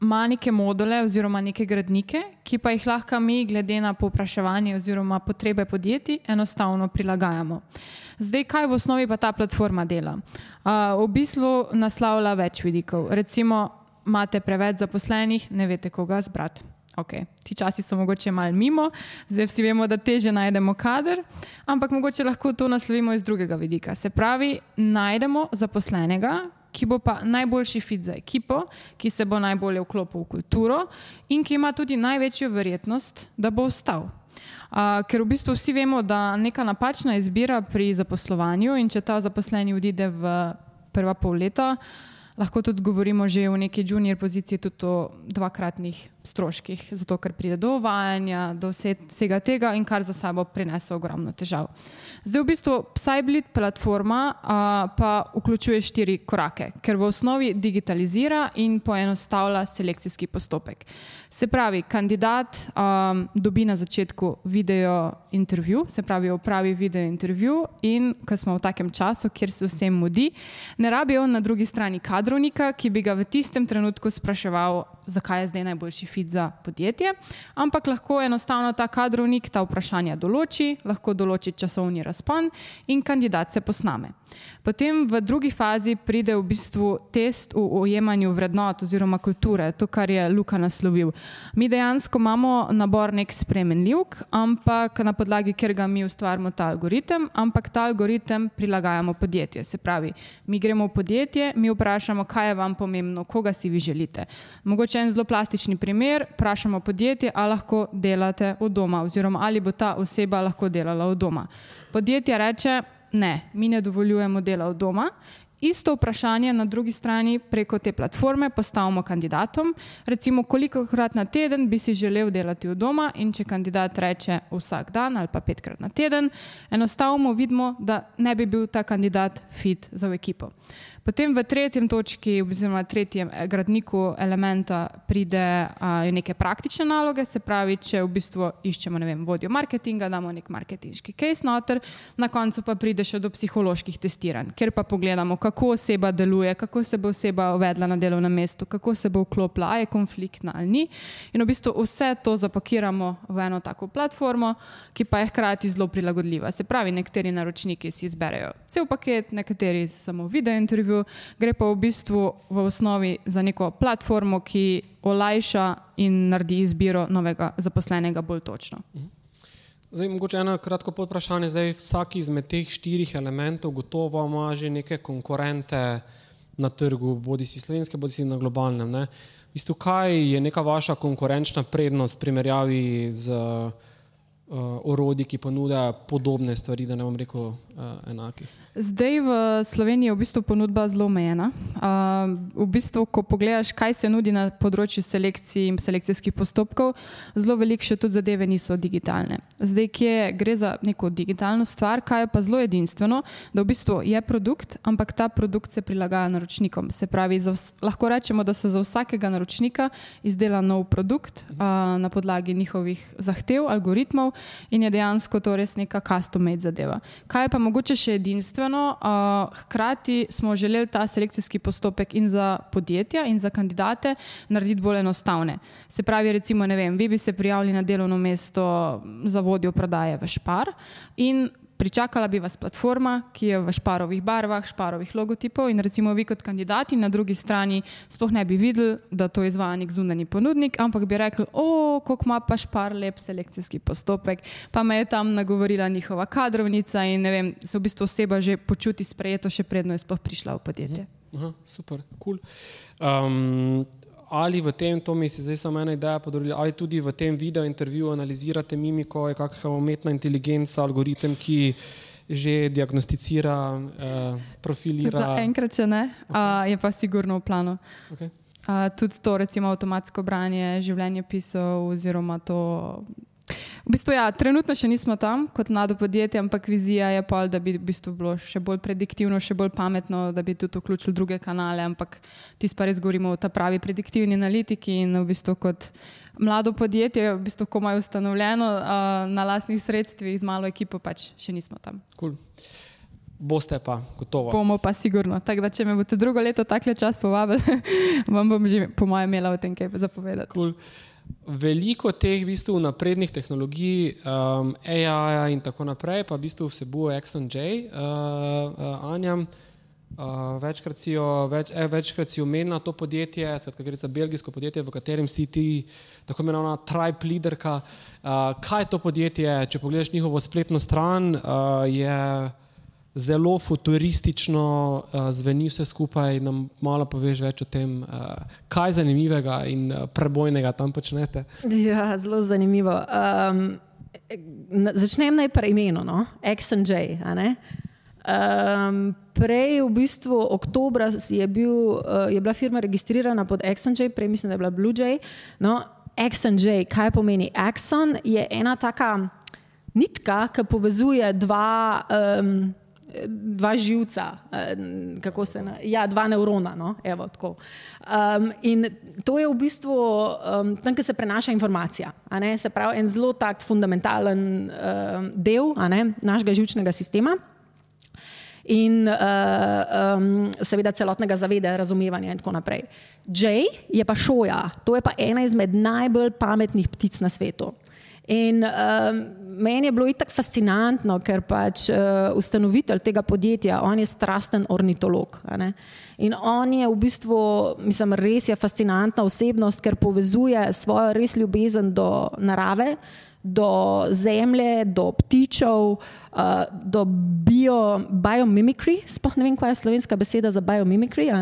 ima neke module oziroma neke gradnike, ki pa jih lahko mi, glede na popraševanje oziroma potrebe podjetij, enostavno prilagajamo. Zdaj, kaj v osnovi pa ta platforma dela? Uh, v bistvu naslavlja več vidikov. Recimo, imate preveč zaposlenih, ne veste, koga zbrati. Okay. Ti časi so mogoče malo mimo, zdaj vsi vemo, da teže najdemo kader, ampak mogoče lahko to naslovimo iz drugega vidika. Se pravi, najdemo zaposlenega, ki bo pa najboljši fit za ekipo, ki se bo najbolje vklopil v kulturo in ki ima tudi največjo verjetnost, da bo ostal. Uh, ker v bistvu vsi vemo, da neka napačna izbira pri zaposlovanju in če ta zaposleni odide v prva pol leta, lahko tudi govorimo že v neki junior poziciji, tudi o dvakratnih stroških, zato ker pride do uvajanja, do vsega tega in kar za sabo prinese ogromno težav. Zdaj v bistvu Psyblit platforma a, pa vključuje štiri korake, ker v osnovi digitalizira in poenostavlja selekcijski postopek. Se pravi, kandidat a, dobi na začetku video intervju, se pravi, opravi video intervju in ko smo v takem času, kjer se vsem mudi, ne rabi on na drugi strani kadrovnika, ki bi ga v tistem trenutku spraševal, zakaj je zdaj najboljši fit za podjetje, ampak lahko enostavno ta kadrovnik ta vprašanja določi, lahko določi časovni razpon in kandidat se posname. Potem v drugi fazi pride v bistvu test v ujemanju vrednot oziroma kulture, to, kar je Luka naslovil. Mi dejansko imamo nabor nek spremenljivk, ampak na podlagi, ker ga mi ustvarjamo ta algoritem, ampak ta algoritem prilagajamo podjetju. Se pravi, mi gremo v podjetje, mi vprašamo, kaj je vam pomembno, koga si vi želite. Mogoče en zelo plastični primer, vprašamo podjetje, ali lahko delate od doma oziroma ali bo ta oseba lahko delala od doma. Podjetje reče, ne, mi ne dovoljujemo dela od doma. Isto vprašanje na drugi strani preko te platforme postavimo kandidatom, recimo koliko krat na teden bi si želel delati od doma in če kandidat reče vsak dan ali pa petkrat na teden, enostavno vidimo, da ne bi bil ta kandidat fit za ekipo. Potem v tretjem točki, oziroma tretjem eh, gradniku elementa, pride a, neke praktične naloge, se pravi, če v bistvu iščemo vem, vodjo marketinga, damo nek marketinški case noter, na koncu pa pride še do psiholoških testiranj, ker pa pogledamo, kako oseba deluje, kako se bo oseba uvedla na delovnem mestu, kako se bo vklopila, je konfliktna ali ni. In v bistvu vse to zapakiramo v eno tako platformo, ki pa je hkrati zelo prilagodljiva. Se pravi, nekateri naročniki si izberejo cel paket, nekateri samo video intervju intervju, gre pa v bistvu v osnovi za neko platformo, ki olajša in naredi izbiro novega zaposlenega bolj točno. Zdaj, mogoče eno kratko podprašanje. Zdaj, vsak izmed teh štirih elementov gotovo ima že neke konkurente na trgu, bodi si slovenske, bodi si na globalnem. Ne? V bistvu, kaj je neka vaša konkurenčna prednost v primerjavi z uh, orodji, ki ponujajo podobne stvari, da ne bom rekel uh, enakih? Zdaj v Sloveniji je v bistvu ponudba zelo omejena. Uh, v bistvu, ko pogledaš, kaj se nudi na področju selekcij in selekcijskih postopkov, zelo veliko še tudi zadeve niso digitalne. Zdaj, kje gre za neko digitalno stvar, kaj je pa zelo edinstveno, da v bistvu je produkt, ampak ta produkt se prilagaja naročnikom. Se pravi, lahko rečemo, da se za vsakega naročnika izdela nov produkt uh, na podlagi njihovih zahtev, algoritmov in je dejansko to res neka custom-made zadeva. Kaj pa mogoče še edinstveno? Uh, hkrati smo želeli ta selekcijski postopek in za podjetja, in za kandidate narediti bolj enostavne. Se pravi, recimo, vem, vi bi se prijavili na delovno mesto za vodjo prodaje v Špar in Pričakala bi vas platforma, ki je v šparovih barvah, šparovih logotipov in recimo vi kot kandidati na drugi strani sploh ne bi videli, da to izvaja nek zunani ponudnik, ampak bi rekli, o, koliko ima pa špar lep selekcijski postopek, pa me je tam nagovorila njihova kadrovnica in ne vem, se v bistvu oseba že počuti sprejeto, še predno je sploh prišla v podjetje. Aha, super, kul. Cool. Um, ali v tem, to mi se zdaj samo ena ideja podorila, ali tudi v tem video intervjuju analizirate mimiko, je kakšna umetna inteligenca, algoritem, ki že diagnosticira, uh, profilira. Za enkrat, če ne, okay. uh, je pa sigurno v planu. Okay. Uh, tudi to, recimo, avtomatsko branje življenjepisov oziroma to V bistvu, ja, trenutno še nismo tam kot mlado podjetje, ampak vizija je pa, da bi v bistvu bilo še bolj prediktivno, še bolj pametno, da bi tudi vključili druge kanale. Ampak ti pa res govorimo o ta pravi prediktivni analitiki in v bistvu kot mlado podjetje, v bistvu komaj ustanovljeno uh, na lastnih sredstvih z malo ekipo, pač še nismo tam. Cool. Boste pa, gotovo. Bomo pa sigurno. Tako da, če me boste drugo leto takle čas povabili, vam bom že po mojem imela o tem kaj zapovedati. Cool veliko teh v bistvu naprednih tehnologij, um, AI in tako naprej, pa v bistvu vsebuje XNJ, uh, uh, Anja. Uh, večkrat, si jo, več, eh, večkrat si omenila to podjetje, skratka, gre za belgijsko podjetje, v katerem si ti, tako imenovana tribe leaderka. Uh, kaj je to podjetje? Če pogledaš njihovo spletno stran, uh, je zelo futuristično uh, zveni vse skupaj. Nam malo poveš več o tem, uh, kaj zanimivega in uh, prebojnega tam počnete. Ja, zelo zanimivo. Um, začnem najprej imeno, no? XNJ. Um, prej, v bistvu, oktobra je, bil, uh, je bila firma registrirana pod XNJ, prej mislim, da je bila Blue Jay. No, XNJ, kaj pomeni? Axon je ena taka nitka, ki povezuje dva. Um, dva živca, kako se na, ja, dva nevrona. No? Evo, um, in to je v bistvu um, tam, kjer se prenaša informacija. Se pravi, en zelo tak fundamentalen um, del našega živčnega sistema. In uh, um, seveda celotnega zavedanja, razumevanja, in tako naprej. Jay je pa šoja, to je pa ena izmed najbolj pametnih ptic na svetu. In um, meni je bilo itak fascinantno, ker pač uh, ustanovitelj tega podjetja, on je strasten ornitolog. In on je v bistvu, mislim, res je fascinantna osebnost, ker povezuje svojo res ljubezen do narave, do zemlje, do ptičev, uh, do bio, biomimicry. Sploh ne vem, kaj je slovenska beseda za biomimicry.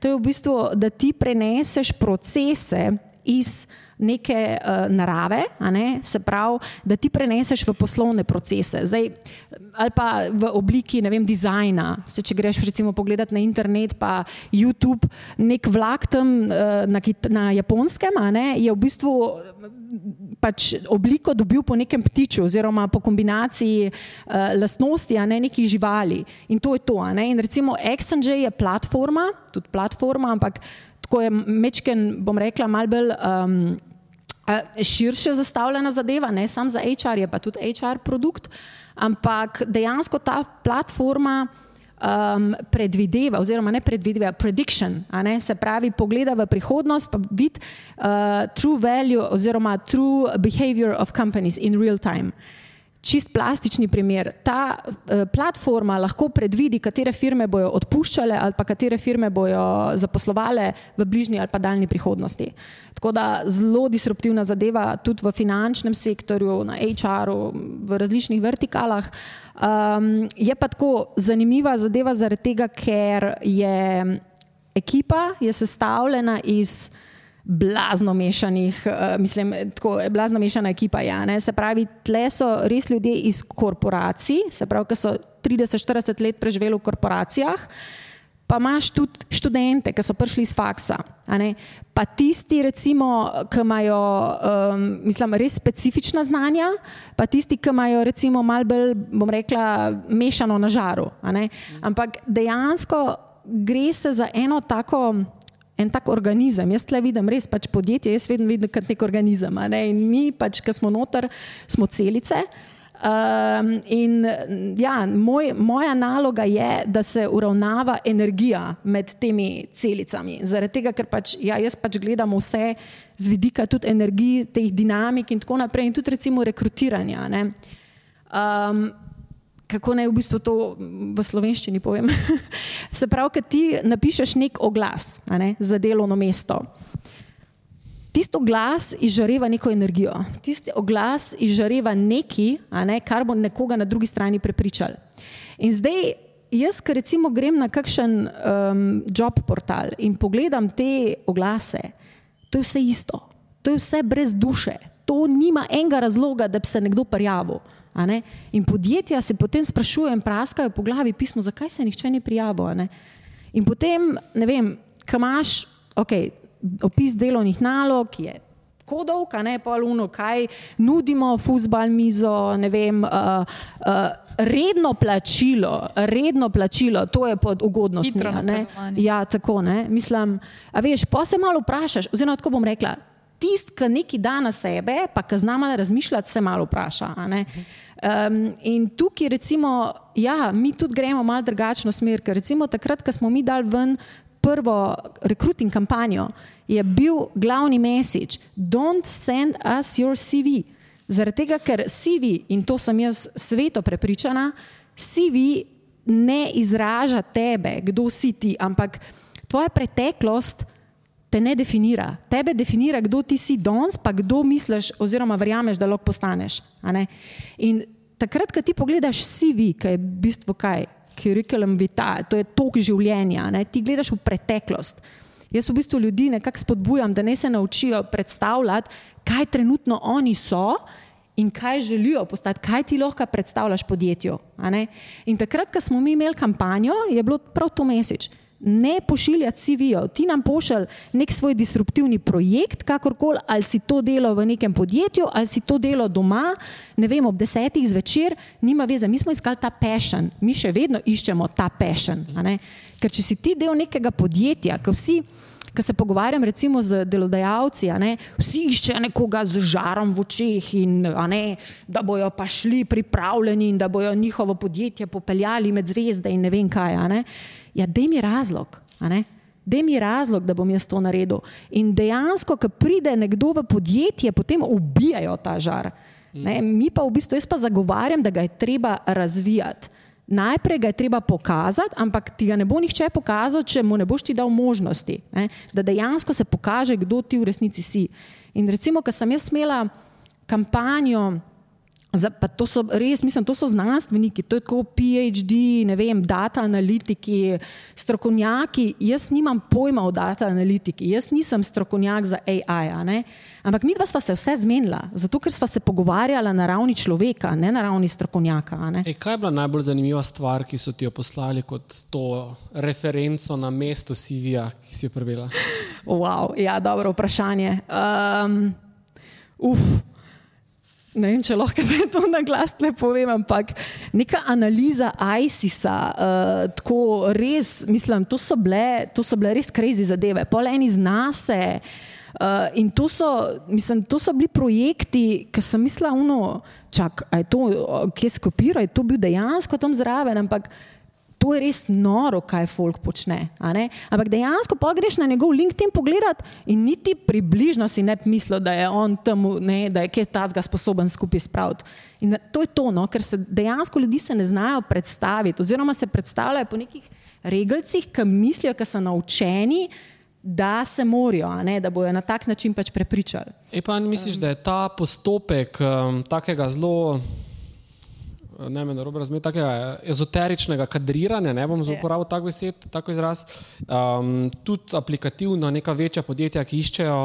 To je v bistvu, da ti preneseš procese iz neke uh, narave, ne? se pravi, da ti preneseš v poslovne procese, Zdaj, ali pa v obliki vem, dizajna. Se, če greš recimo pogledat na internet, pa YouTube, nek vlak tam uh, na, na japonskem, je v bistvu pač obliko dobil po nekem ptiču, oziroma po kombinaciji uh, lastnosti, a ne nekih živali. In to je to. In recimo XNJ je platforma, tudi platforma, ampak tako je mečken, bom rekla, mal bolj. Um, širše zastavljena zadeva, ne samo za HR, je pa tudi HR produkt, ampak dejansko ta platforma um, predvideva, oziroma ne predvideva, prediction, ne, se pravi, pogleda v prihodnost, pa vidi uh, true value oziroma true behavior of companies in real time. Čist plastični primer. Ta uh, platforma lahko predvidi, katere firme bodo odpuščale ali pa katere firme bodo zaposlovale v bližnji ali pa daljni prihodnosti. Tako da zelo disruptivna zadeva tudi v finančnem sektorju, na HR-u, v različnih vertikalah. Um, je pa tako zanimiva zadeva zaradi tega, ker je ekipa je sestavljena iz blazno mešanih, uh, mislim, tako blazno mešana ekipa. Ja, se pravi, tle so res ljudje iz korporacij, se pravi, ki so 30-40 let preživeli v korporacijah. Pa imaš tudi študente, ki so prišli iz faksa. Pa tisti, recimo, ki imajo um, mislim, res specifična znanja, pa tisti, ki imajo recimo malo bolj, bom rekla, mešano na žaru. Ampak dejansko gre se za eno tako en tak organizem. Jaz tle vidim res pač podjetje, jaz vedno vidim kot nek organizem. Ne? In mi, pač, ki smo noter, smo celice. Um, in ja, moj, moja naloga je, da se uravnava energija med temi celicami. Zaradi tega, ker pač, ja, jaz pač gledam vse z vidika tudi energije, teh dinamik in tako naprej, in tudi recimo rekrutiranja. Um, kako naj v bistvu to v slovenščini povem. Se pravi, kad ti napišeš nek oglas ne, za delovno mesto. Tisti oglas izžareva neko energijo, tisti oglas izžareva nekaj, ne, kar bo nekoga na drugi strani prepričal. In zdaj, jaz, ki recimo grem na kakšen um, job portal in pogledam te oglase, to je vse isto, to je vse brez duše, to nima enega razloga, da bi se nekdo prijavil. In podjetja se potem sprašujejo in praskajo po glavi pismo, zakaj se nihče ni prijavil. In potem, ne vem, kaj imaš, ok, opis delovnih nalog je kodov, kaj ne poluno, kaj nudimo, fusbal mizo, ne vem, uh, uh, redno plačilo, redno plačilo, to je pod ugodnostmi. Ja, tako ne. Mislim, a veš, pa se malo vprašaš, oziroma tako bom rekla. Tisti, ki nekaj da na sebe, pa ki zna malo razmišljati, se malo vpraša. Um, in tukaj, recimo, ja, mi tudi gremo malo drugačno smer, ker recimo takrat, ko smo mi dali ven prvo rekruting kampanjo, je bil glavni message: Don't send us your CV. Zaradi tega, ker CV, in to sem jaz sveto prepričana, CV ne izraža tebe, kdo si ti, ampak tvoja preteklost te ne definira. Tebe definira, kdo ti si danes, pa kdo misliš oziroma verjameš, da lahko postaneš. In takrat, ko ti pogledaš CV, ki je v bistvu kaj, curriculum vitae, to je tok življenja, ne? ti gledaš v preteklost. Jaz v bistvu ljudi nekako spodbujam, da ne se naučijo predstavljati, kaj trenutno oni so in kaj želijo postati, kaj ti lahko predstavljaš podjetju. In takrat, ko smo mi imeli kampanjo, je bilo prav to mesec ne pošiljati CV-jev, ti nam pošilj nek svoj disruptivni projekt, kakorkoli, ali si to delo v nekem podjetju, ali si to delo doma, ne vem, ob desetih zvečer, nima veze. Mi smo iskali ta passion, mi še vedno iščemo ta passion. Ker če si ti del nekega podjetja, ki vsi. Ko se pogovarjam recimo z delodajalci, ne, vsi iščejo nekoga z žarom v očeh in ne, da bojo pa šli pripravljeni in da bojo njihovo podjetje popeljali med zvezde in ne vem kaj. Ne. Ja, da mi je razlog. Da mi je razlog, da bom jaz to naredil. In dejansko, ko pride nekdo v podjetje, potem ubijajo ta žar. Ne? Mi pa v bistvu, jaz pa zagovarjam, da ga je treba razvijati. Najprej ga je treba pokazati, ampak ti ga ne bo nihče pokazal, če mu ne boš ti dal možnosti, ne? da dejansko se pokaže, kdo ti v resnici si. In recimo, ko sem jaz imela kampanjo Pa to so res, mislim, to so znanstveniki, to je tako PhD, ne vem, data analitiki, strokovnjaki. Jaz nimam pojma o data analitiki, jaz nisem strokovnjak za AI. Ampak mi dva sva se vse zmenila, zato ker sva se pogovarjala na ravni človeka, ne na ravni strokovnjaka. Ej, kaj je bila najbolj zanimiva stvar, ki so ti jo poslali kot to referenco na mesto CV-ja, ki si jo prebila? Wow, ja, dobro vprašanje. Um, uf. Ne vem, če lahko zdaj to na glas ne povem, ampak neka analiza ISIS-a, uh, tako res, mislim, to so bile, to so bile res krizi zadeve, pol eni znase. Uh, in to so, mislim, to so bili projekti, ki sem mislila, uno, čak, je to, kje skopira, je to bil dejansko tam zraven, ampak to je res noro, kaj folk počne. Ampak dejansko pa greš na njegov LinkedIn pogledat in niti približno si ne misli, da je on tam, ne, da je kje ta zga sposoben skupaj spraviti. In to je to, no, ker se dejansko ljudi se ne znajo predstaviti, oziroma se predstavljajo po nekih regalcih, ki mislijo, da so naučeni. Da se morajo, da bojo na tak način pač prepričali. E pa, misliš, da je ta postopek um, takega zelo ne vem, dobro razumeti, takega ezoteričnega kadriranja, ne bom uporabil tako besed, tako izraz. Um, tudi aplikativno neka večja podjetja, ki iščejo,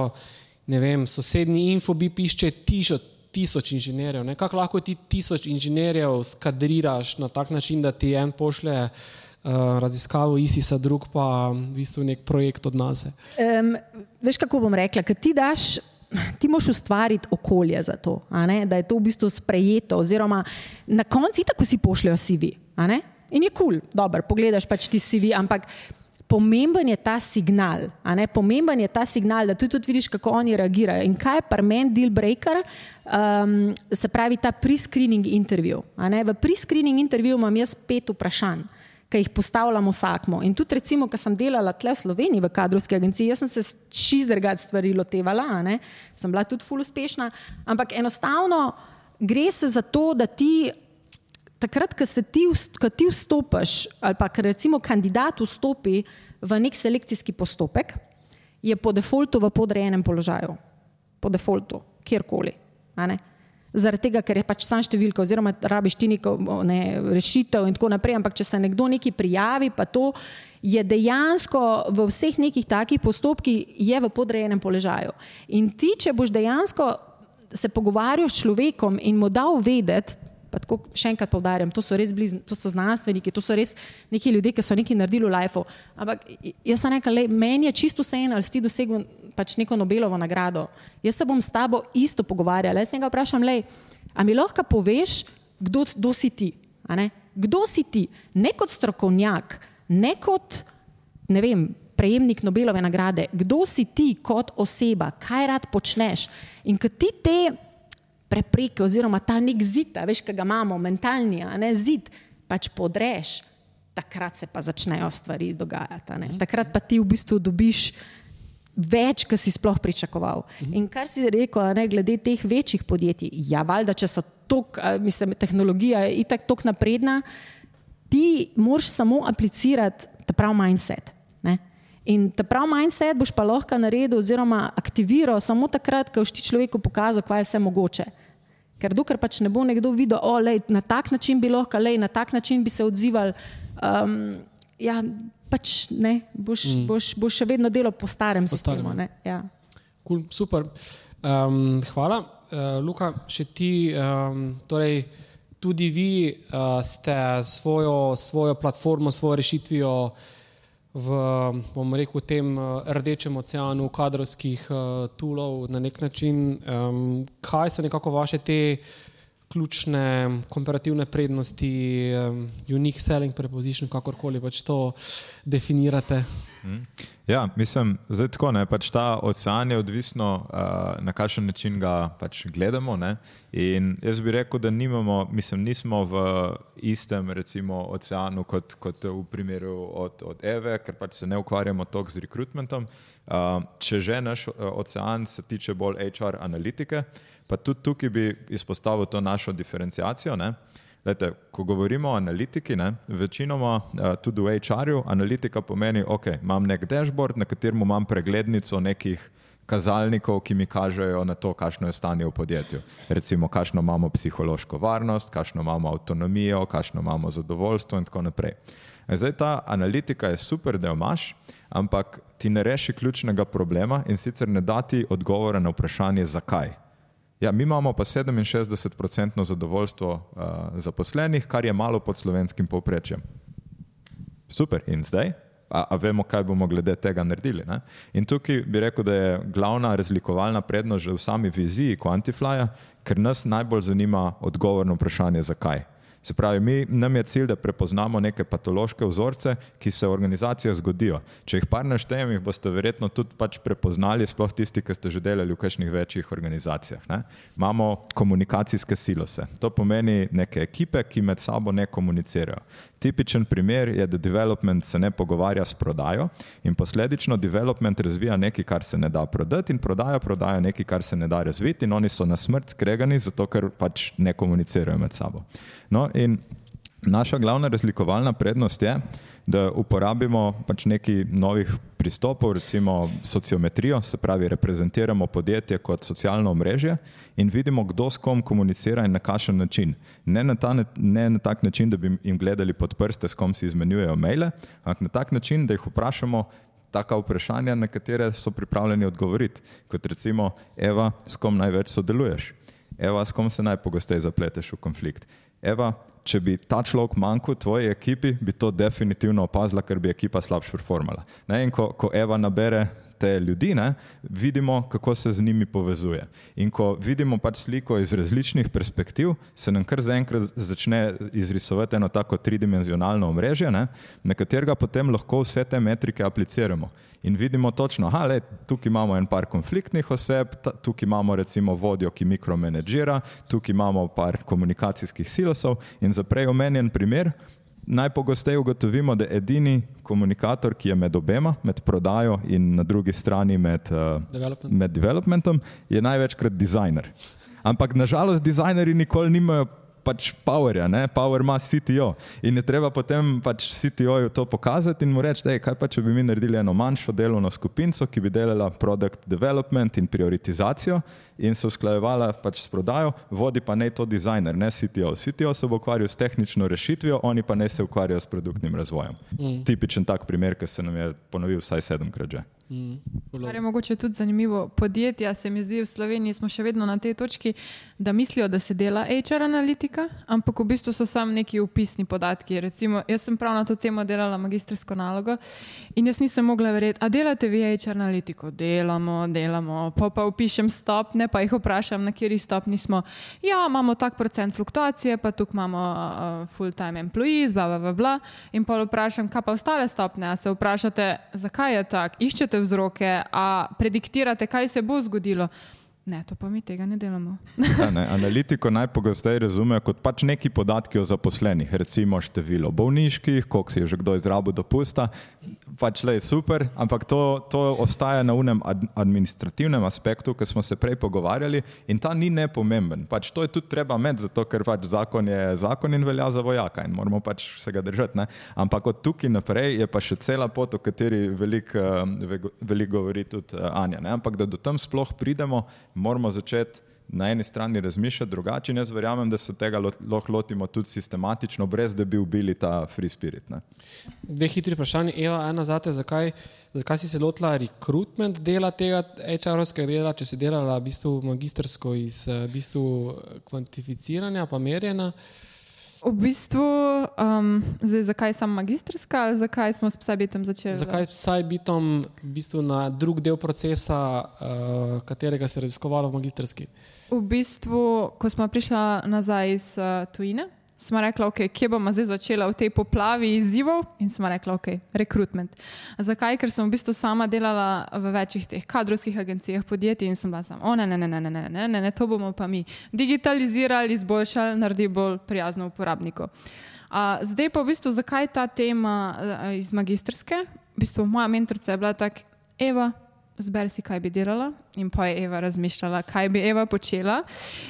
ne vem, sosednji infobip išče tišo, tisoč inženirjev. Kako lahko ti tisoč inženirjev skadriraš na tak način, da ti en pošle uh, raziskavo ISIS-a, drug pa v bistvu nek projekt od nas? Um, veš, kako bom rekla, ker ti daš ti moš ustvariti okolje za to, da je to v bistvu sprejeto. Oziroma, na koncu tako si pošljajo CV. In je kul, cool, dobro, pogledaš pač ti CV, ampak pomemben je ta signal. Pomemben je ta signal, da tudi, tudi vidiš, kako oni reagirajo. In kaj je parmen deal breaker, um, se pravi ta pre-screening intervju. V pre-screening intervju imam jaz pet vprašanj ki jih postavljamo vsakmo. In tudi, recimo, ko sem delala tle v Sloveniji v kadrovski agenciji, jaz sem se čist drugače stvari lotevala, ne? sem bila tudi ful uspešna, ampak enostavno gre se za to, da ti takrat, ko ti, ko ti vstopiš, ali pa recimo kandidat vstopi v nek selekcijski postopek, je po defaultu v podrejenem položaju. Po defaultu, kjerkoli. Zaradi tega, ker je pač sam številka, oziroma rabiš ti neko ne, rešitev, in tako naprej. Ampak, če se nekdo neki prijavi, pa to je dejansko v vseh nekih takih postopkih je v podrejenem položaju. In ti, če boš dejansko se pogovarjal s človekom in mu dal vedeti, pa tako še enkrat povdarjam, to so res blizni, to so znanstveniki, to so res neki ljudje, ki so nekaj naredili v lifeu. Ampak jaz sem rekel, meni je čisto vseeno, ali si ti dosegel pač neko Nobelovo nagrado. Jaz se bom s tabo isto pogovarjala. Jaz njega vprašam, lej, a mi lahko poveš, kdo, kdo si ti? Kdo si ti? Ne kot strokovnjak, ne kot, ne vem, prejemnik Nobelove nagrade. Kdo si ti kot oseba, kaj rad počneš? In ko ti te prepreke oziroma ta nek zid, veš, ki ga imamo, mentalni, a ne zid, pač podreš, takrat se pa začnejo stvari dogajati. ne. Takrat pa ti v bistvu dobiš več, kot si sploh pričakoval. In kar si rekel, ne, glede teh večjih podjetij, ja, valjda, če so tok, mislim, tehnologija je itak tok napredna, ti moraš samo aplicirati ta pravi mindset. Ne? In ta pravi mindset boš pa lahko naredil oziroma aktiviral samo takrat, ko boš ti človeku pokazal, kaj je vse mogoče. Ker dokler pač ne bo nekdo videl, da na tak način bi lahko, lej, na tak način bi se odzival, um, ja, pač ne, boš, mm. boš, boš še vedno delal po starem Po sistemu. starem, ne, Ja. Cool, super. Um, hvala. Uh, Luka, še ti, um, torej, tudi vi uh, ste svojo, svojo platformo, svojo rešitvijo v, rekel, tem uh, rdečem oceanu kadrovskih uh, tulov na nek način. Um, kaj so nekako vaše te ključne komparativne prednosti, um, unique selling preposition, kakorkoli pač to definirate? Ja, mislim, zdaj tako ne. Pač ta ocean je odvisno, uh, na kakšen način ga pač gledamo. Ne? In jaz bi rekel, da nimamo, mislim, nismo v istem recimo, oceanu kot, kot v primeru od, od Eve, ker pač se ne ukvarjamo toliko z rekrutmentom. Uh, če že naš uh, ocean se tiče bolj HR analitike, pa tudi tukaj bi izpostavil to našo diferenciacijo. Ne? Lete, ko govorimo o analitiki, ne, večinoma uh, tudi v HR-ju, analitika pomeni, da okay, imam nek dashboard, na katerem imam preglednico nekih kazalnikov, ki mi kažejo na to, kakšno je stanje v podjetju. Recimo, kakšno imamo psihološko varnost, kakšno imamo avtonomijo, kakšno imamo zadovoljstvo in tako naprej. Zdaj ta analitika je super, da jo imaš, ampak ti ne reši ključnega problema in sicer ne da ti odgovora na vprašanje, zakaj. Ja, mi imamo pa 67% zadovoljstvo uh, zaposlenih, kar je malo pod slovenskim povprečjem. Super, in zdaj? A, a vemo, kaj bomo glede tega naredili? Ne? In tukaj bi rekel, da je glavna razlikovalna prednost že v sami viziji Quantiflya, ker nas najbolj zanima odgovor na vprašanje, zakaj. Se pravi, mi, nam je cilj, da prepoznamo neke patološke vzorce, ki se v organizacijah zgodijo. Če jih par naštejem, jih boste verjetno tudi pač prepoznali, sploh tisti, ki ste že delali v kakšnih večjih organizacijah. Ne? Imamo komunikacijske silose. To pomeni neke ekipe, ki med sabo ne komunicirajo. Tipičen primer je, da development se ne pogovarja s prodajo in posledično development razvija nekaj, kar se ne da prodati in prodaja prodaja nekaj, kar se ne da razviti in oni so na smrt skregani, zato ker pač ne komunicirajo med sabo. No, in naša glavna razlikovalna prednost je, da uporabimo pač nekaj novih pristopov, recimo sociometrijo, se pravi, reprezentiramo podjetje kot socialno omrežje in vidimo, kdo s kom komunicira in na kakšen način. Ne na, ta, ne na tak način, da bi jim gledali pod prste, s kom si izmenjujejo maile, ampak na tak način, da jih vprašamo taka vprašanja, na katere so pripravljeni odgovoriti. Kot recimo, Eva, s kom največ sodeluješ? Eva, s kom se najpogosteje zapleteš v konflikt? Eva, če bi ta človek manjkal tvoji ekipi, bi to definitivno opazila, ker bi ekipa slabše performala. Ne, in ko, ko Eva nabere te ljudi, ne, vidimo, kako se z njimi povezuje. In ko vidimo pač sliko iz različnih perspektiv, se nam kar zaenkrat začne izrisovati eno tako tridimenzionalno omrežje, ne, na katerega potem lahko vse te metrike apliciramo. In vidimo točno, da tukaj imamo en par konfliktnih oseb, ta, tukaj imamo recimo vodjo, ki mikromenedžira, tukaj imamo par komunikacijskih silosov in za prej omenjen primer. Najpogosteje ugotovimo, da je edini komunikator, ki je med obema, med prodajo in na drugi strani med, uh, Development. med developmentom, je največkrat dizajner. Ampak nažalost, dizajnerji nikoli nimajo pač powerja, ne? power ima CTO. In je treba potem pač CTO-ju to pokazati in mu reči, da kaj pa če bi mi naredili eno manjšo delovno skupino, ki bi delala product development in prioritizacijo in se usklajevala pač s prodajo, vodi pa ne to dizajner, ne CTO. CTO se bo ukvarjal s tehnično rešitvijo, oni pa ne se ukvarjajo s produktnim razvojem. Mm. Tipičen tak primer, ki se nam je ponovil vsaj sedemkrat že. Mm, Kar je mogoče tudi zanimivo, podjetja se mi zdi v Sloveniji smo še vedno na tej točki, da mislijo, da se dela HR analitika, ampak v bistvu so samo neki upisni podatki. Recimo, jaz sem prav na to temo delala magistrsko nalogo in jaz nisem mogla verjeti, a delate vi HR analitiko? Delamo, delamo, pa pa upišem stopne, pa jih vprašam, na kateri stopni smo. Ja, imamo tak procent fluktuacije, pa tukaj imamo uh, full-time employees, bla, bla, bla, bla. In pa vprašam, kaj pa ostale stopne, a se vprašate, zakaj je iščete iščete vzroke, a prediktirate, kaj se bo zgodilo. Ne, to pa mi tega ne delamo. ja, ne, analitiko najpogosteje razumejo kot pač neki podatki o zaposlenih, recimo število bolniških, koliko si je že kdo izrabil dopusta. Pač le je super, ampak to, to ostaja na unem ad, administrativnem aspektu, ki smo se prej pogovarjali in ta ni nepomemben. Pač to je tudi treba med, zato ker pač zakon je zakon in velja za vojaka in moramo pač se ga držati. Ne? Ampak od tukaj naprej je pa še cela pot, o kateri veliko eh, velik govori tudi eh, Anja. Ne? Ampak da do tam sploh pridemo, moramo začeti na eni strani razmišljati drugače. Jaz verjamem, da se tega lahko lotimo tudi sistematično, brez da bi ubili ta free spirit. Ne. Dve hitri vprašanje. Eva, ena zate, zakaj, zakaj si se lotila rekrutment dela tega HR-ovskega dela, če si delala v bistvu magistrsko iz v bistvu kvantificiranja pa merjenja? V bistvu, um, zdaj, zakaj sem magistrska ali zakaj smo s Psybitom začeli? Zakaj Psybitom v bistvu na drug del procesa, uh, katerega se je raziskovalo v magistrski? V bistvu, ko smo prišli nazaj iz uh, tujine, smo rekli, okay, kje bomo zdaj začeli v tej poplavi izzivov in smo rekli, ok, rekrutment. Zakaj? Ker sem v bistvu sama delala v večjih teh kadrovskih agencijah podjetij in sem bila sama, ne, ne, ne, ne, ne, ne, ne, ne, ne, to bomo pa mi digitalizirali, izboljšali, naredili bolj prijazno uporabniku. Uh, zdaj pa v bistvu, zakaj ta tema uh, iz magistrske? V bistvu moja mentorica je bila tak, Eva, zberi si, kaj bi delala, in pa je Eva razmišljala, kaj bi Eva počela.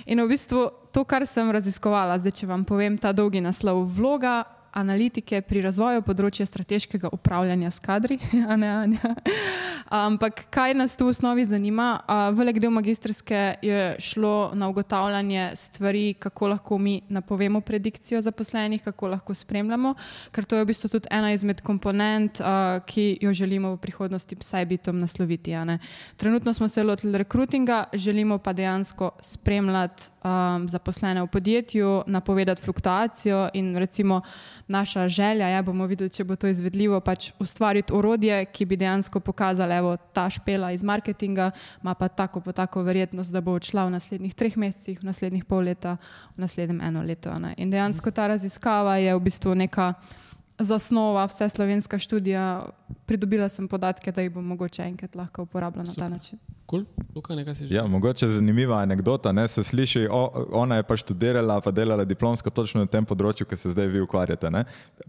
In v bistvu to, kar sem raziskovala, zdaj, če vam povem ta dolgi naslov, vloga analitike pri razvoju področja strateškega upravljanja s kadri. Ampak kaj nas tu v osnovi zanima? Velik del magistrske je šlo na ugotavljanje stvari, kako lahko mi napovemo predikcijo zaposlenih, kako lahko spremljamo, ker to je v bistvu tudi ena izmed komponent, ki jo želimo v prihodnosti vsaj bitom nasloviti. Trenutno smo se lotili rekrutinga, želimo pa dejansko spremljati um, zaposlene v podjetju, napovedati fluktuacijo in recimo naša želja, ja bomo videli, če bo to izvedljivo, pač ustvariti orodje, ki bi dejansko pokazalo, evo ta špela iz marketinga ima pa tako pa tako verjetnost, da bo odšla v naslednjih treh mesecih, v naslednjih pol leta, v naslednjem eno leto. Ne. In dejansko ta raziskava je v bistvu neka zasnova, vse slovenska študija, pridobila sem podatke, da jih bom mogoče enkrat lahko uporabljala na ta način. Cool. Luka, ja, mogoče zanimiva anekdota. Ne, se sliši, o, ona je pa študirala, pa delala diplomsko točno na tem področju, ki se zdaj vi ukvarjate. Ne.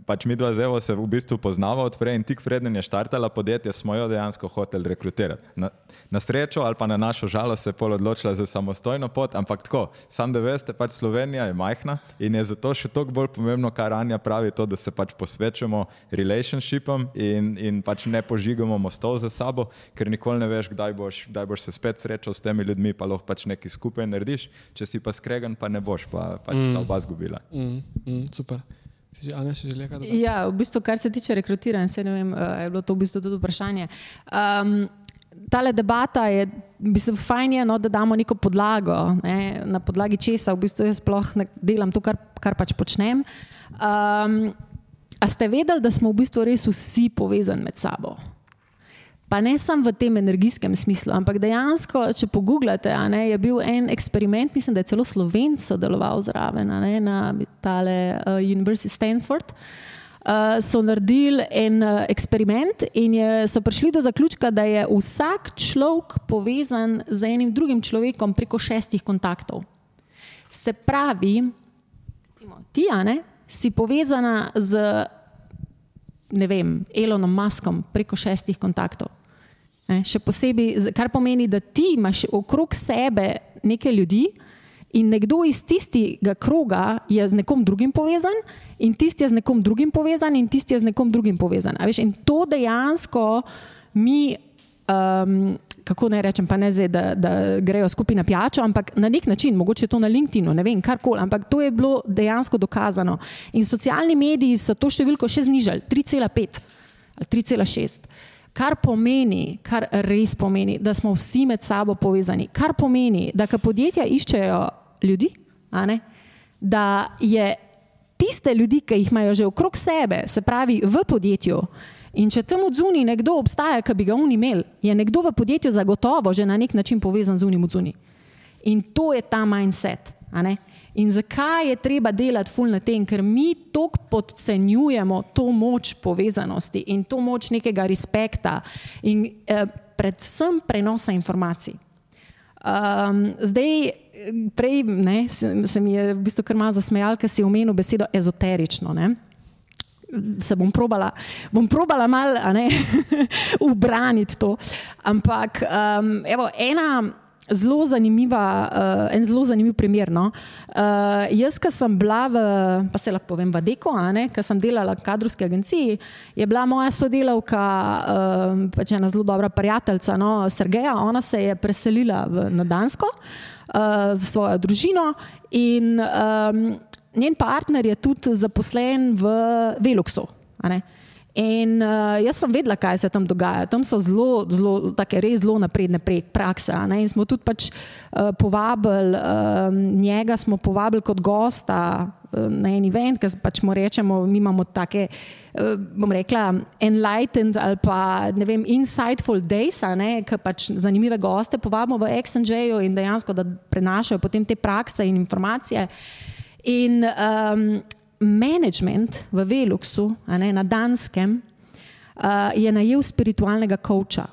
Pač mi dva zevo se v bistvu poznava odprej in tik preden je štartala podjetje, smo jo dejansko hoteli rekrutirati. Na, na srečo ali pa na našo žalost se je pol odločila za samostojno pot, ampak tako, sam da veste, pač Slovenija je majhna in je zato še toliko bolj pomembno, kar Anja pravi, to, da se pač posvečamo relationshipom in, in pač ne požigamo mostov za sabo, ker nikoli ne veš, kdaj boš. Kdaj boš se spet srečal s temi ljudmi, pa lahko pač nekaj skupaj narediš, če si pa skregan, pa ne boš, pa pač mm. ta oba zgubila. Mm, mm, super. Že, Anja, ja, v bistvu, kar se tiče rekrutiranja, se ne vem, eh, je bilo to v bistvu tudi vprašanje. Um, Tale debata je, v bistvu, fajn je, no, da damo neko podlago, ne, na podlagi česa v bistvu jaz sploh delam to, kar, kar pač počnem. Um, a ste vedeli, da smo v bistvu res vsi povezani med sabo? Pa ne samo v tem energijskem smislu, ampak dejansko, če pogooglate, ne, je bil en eksperiment, mislim, da je celo Slovenc sodeloval zraven ne, na tale uh, University Stanford. Uh, so naredili en uh, eksperiment in je, so prišli do zaključka, da je vsak človek povezan z enim drugim človekom preko šestih kontaktov. Se pravi, recimo, ti, ne, si povezana z ne vem, Elonom Muskom preko šestih kontaktov. Ne, še posebej, kar pomeni, da ti imaš okrog sebe nekaj ljudi In nekdo iz tistega kroga je z nekom drugim povezan, in tisti je z nekom drugim povezan, in tisti je z nekom drugim povezan. Veš, in to dejansko mi, um, kako naj rečem, pa ne zdaj, da, da grejo skupaj na pijačo, ampak na nek način, mogoče to na LinkedIn, ne vem, karkoli, ampak to je bilo dejansko dokazano. In socialni mediji so to številko še znižali, 3,5 ali 3,6. Kar pomeni, kar res pomeni, da smo vsi med sabo povezani. Kar pomeni, da ko podjetja iščejo ljudi, ne, da je tiste ljudi, ki jih imajo že okrog sebe, se pravi v podjetju. In če od zunaj nekdo obstaja, ki bi ga oni imeli, je nekdo v podjetju zagotovo že na nek način povezan z unim zunaj. In to je ta mindset. In zakaj je treba delati ful na tem, ker mi tako podcenjujemo to moč povezanosti in to moč nekega respekta in eh, predvsem prenosa informacij. Um, zdaj, prej ne, se, se mi je v bistvu kar malo zasmejal, ker si omenil besedo ezoterično. Ne. Se bom probala, bom probala malo ubraniti to. Ampak um, evo, ena zelo zanimiva, uh, en zelo zanimiv primer. No. Uh, jaz, ki sem bila v, pa se lahko povem, v Deko, ki sem delala v kadrovski agenciji, je bila moja sodelavka, uh, pač ena zelo dobra prijateljica, no, Sergeja. Ona se je preselila v, na Dansko uh, za svojo družino in um, njen partner je tudi zaposlen v Veluxu. In uh, jaz sem vedela, kaj se tam dogaja. Tam so zelo, zelo, res zelo napredne pre- prakse. ne. In smo tudi pač, uh, povabili, uh, njega smo povabili kot gosta uh, na en event, ker pač mu rečemo, mi imamo take, uh, bom rekla, enlightened ali pa ne vem, insightful days, ki pač zanimive goste povabimo v XNJ-ju in dejansko, da prenašajo potem te prakse in informacije. In um, management v Veluxu, ne, na Danskem, uh, je najel spiritualnega koča.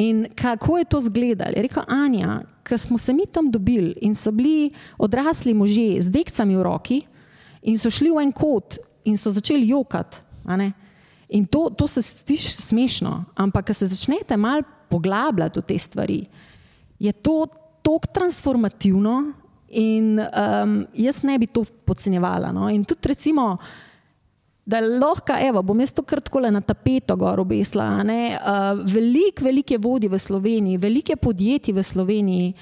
In kako je to izgledalo? Je rekel Anja, ker smo se mi tam dobili in so bili odrasli možje z dekcami v roki in so šli v en kot in so začeli jokati. In to, to se sliši smešno, ampak ko se začnete malo poglabljati v te stvari, je to tako transformativno in um, jaz ne bi to podcenjevala. No. In tudi recimo, da lahko, evo, bom jaz to kar tako na tapeto gor obesla. ne, Uh, veliko, velike vodi v Sloveniji, velike podjetij v Sloveniji,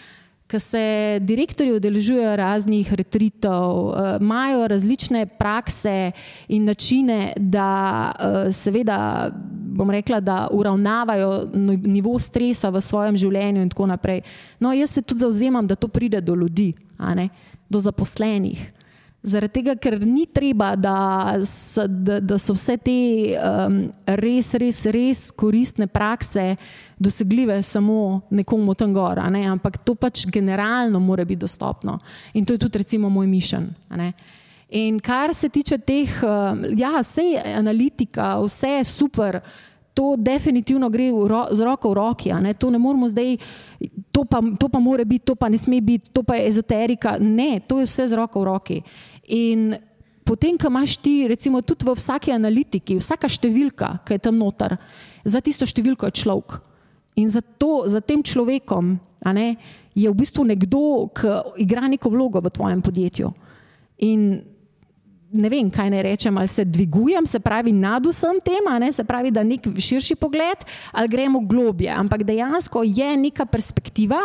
ki se direktorji udeležujejo raznih retritov, uh, imajo različne prakse in načine, da uh, seveda, bom rekla, da uravnavajo nivo stresa v svojem življenju in tako naprej. No, jaz se tudi zauzemam, da to pride do ljudi, do zaposlenih. Zaradi tega, ker ni treba, da, s, da, da so vse te um, res, res, res koristne prakse dosegljive samo nekomu tam gor, a ne? ampak to pač generalno mora biti dostopno. In to je tudi recimo moj mišljen. In kar se tiče teh, um, ja, vse je analitika, vse je super. To definitivno gre ro, z roko v roki. Ne? To ne moramo zdaj, to pa, to pa mora biti, to pa ne sme biti, to pa je ezoterika. Ne, to je vse z roko v roki. In potem, ko imaš ti, recimo, tudi v vsaki analitiki, vsaka številka, ki je tam noter, za tisto številko je človek. In za, to, za tem človekom ne, je v bistvu nekdo, ki igra neko vlogo v tvojem podjetju. In ne vem, kaj naj rečem, ali se dvigujem, se pravi nad vsem tem, ne, se pravi, da nek širši pogled, ali gremo globje. Ampak dejansko je neka perspektiva,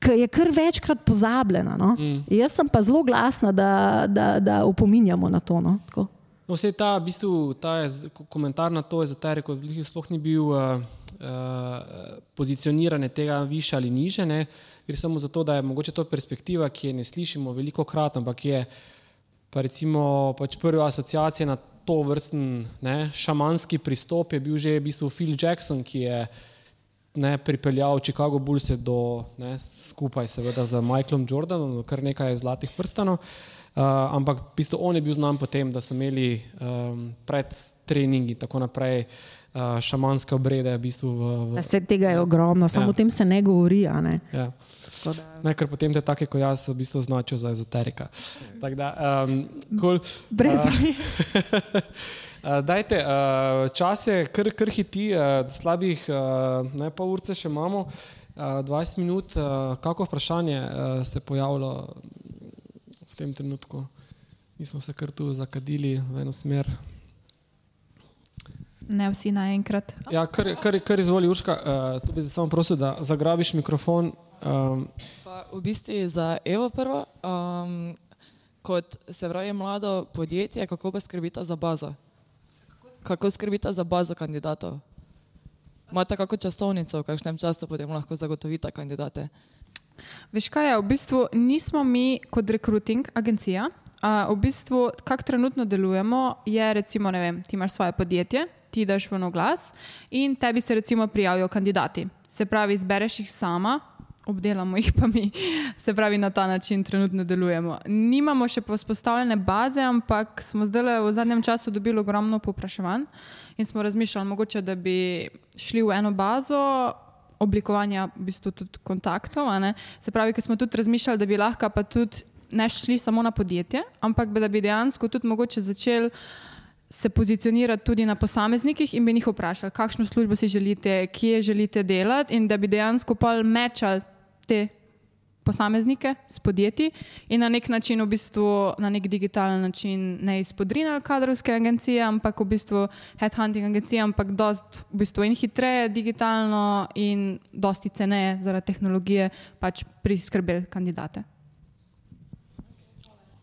ki je kar večkrat pozabljena. No? Mm. Jaz sem pa zelo glasna, da, da, da opominjamo na to. No? Tako. No, vse ta, v bistvu, ta ko- komentar na to ezoteriko v bistvu sploh ni bil uh, uh, pozicioniranje tega više ali niže. Ne. Gre samo za to, da je mogoče to perspektiva, ki je ne slišimo veliko krat, ampak je pa recimo pač prva asociacija na to vrsten ne, šamanski pristop je bil že v bistvu Phil Jackson, ki je ne, pripeljal Chicago Bulls do, ne, skupaj seveda z Michaelom Jordanom, kar nekaj zlatih prstanov. Uh, ampak v bistvu on je bil znan po tem, da so imeli um, pred treningi in tako naprej uh, šamanske obrede. V bistvu v, v, Vse tega je ogromno, samo Ja. ja. o tem se ne govori. Ne? ja. Ne, ker potem te take kot jaz v bistvu označijo za ezoterika. Tako da, um, cool. Brez Uh, dajte, uh, čas je kar, kar hiti, uh, slabih uh, ne pol urce še imamo. uh, 20 minut. Uh, kako vprašanje uh, se je pojavilo v tem trenutku? Mi smo se kar tu zakadili v eno smer. Ne vsi naenkrat. Ja, kar, kar, kar izvoli, Urška, uh, tu bi te samo prosil, da zagrabiš mikrofon. Um, Pa v bistvu za Evo prvo, um, kot se pravi mlado podjetje, kako pa skrbite za bazo? Kako skrbite za bazo kandidatov? Imate kako časovnico, v kakšnem času potem lahko zagotovite kandidate? Veš kaj je, v bistvu nismo mi kot recruiting agencija. Uh, v bistvu, kako trenutno delujemo, je recimo, vem, ti imaš svoje podjetje, ti daš v oglas in tebi se recimo prijavijo kandidati. Se pravi, izbereš jih sama, obdelamo jih pa mi. Se pravi, na ta način trenutno delujemo. Nimamo še vzpostavljene baze, ampak smo zdaj v zadnjem času dobili ogromno popraševanj in smo razmišljali, mogoče, da bi šli v eno bazo. Oblikovanja v bistvu tudi kontaktov. Se pravi, ker smo tudi razmišljali, da bi lahko pa tudi ne šli samo na podjetje, ampak da bi dejansko tudi mogoče začeli se pozicionirati tudi na posameznikih in bi jih vprašali, kakšno službo si želite, kje želite delati, in da bi dejansko pa mečali te posameznike s podjetji in na nek način, v bistvu na nek digitalen način, ne izpodrinali kadrovske agencije, ampak v bistvu headhunting agencije, ampak dost v bistvu in hitreje, digitalno in dosti ceneje zaradi tehnologije pač priskrbeli kandidate.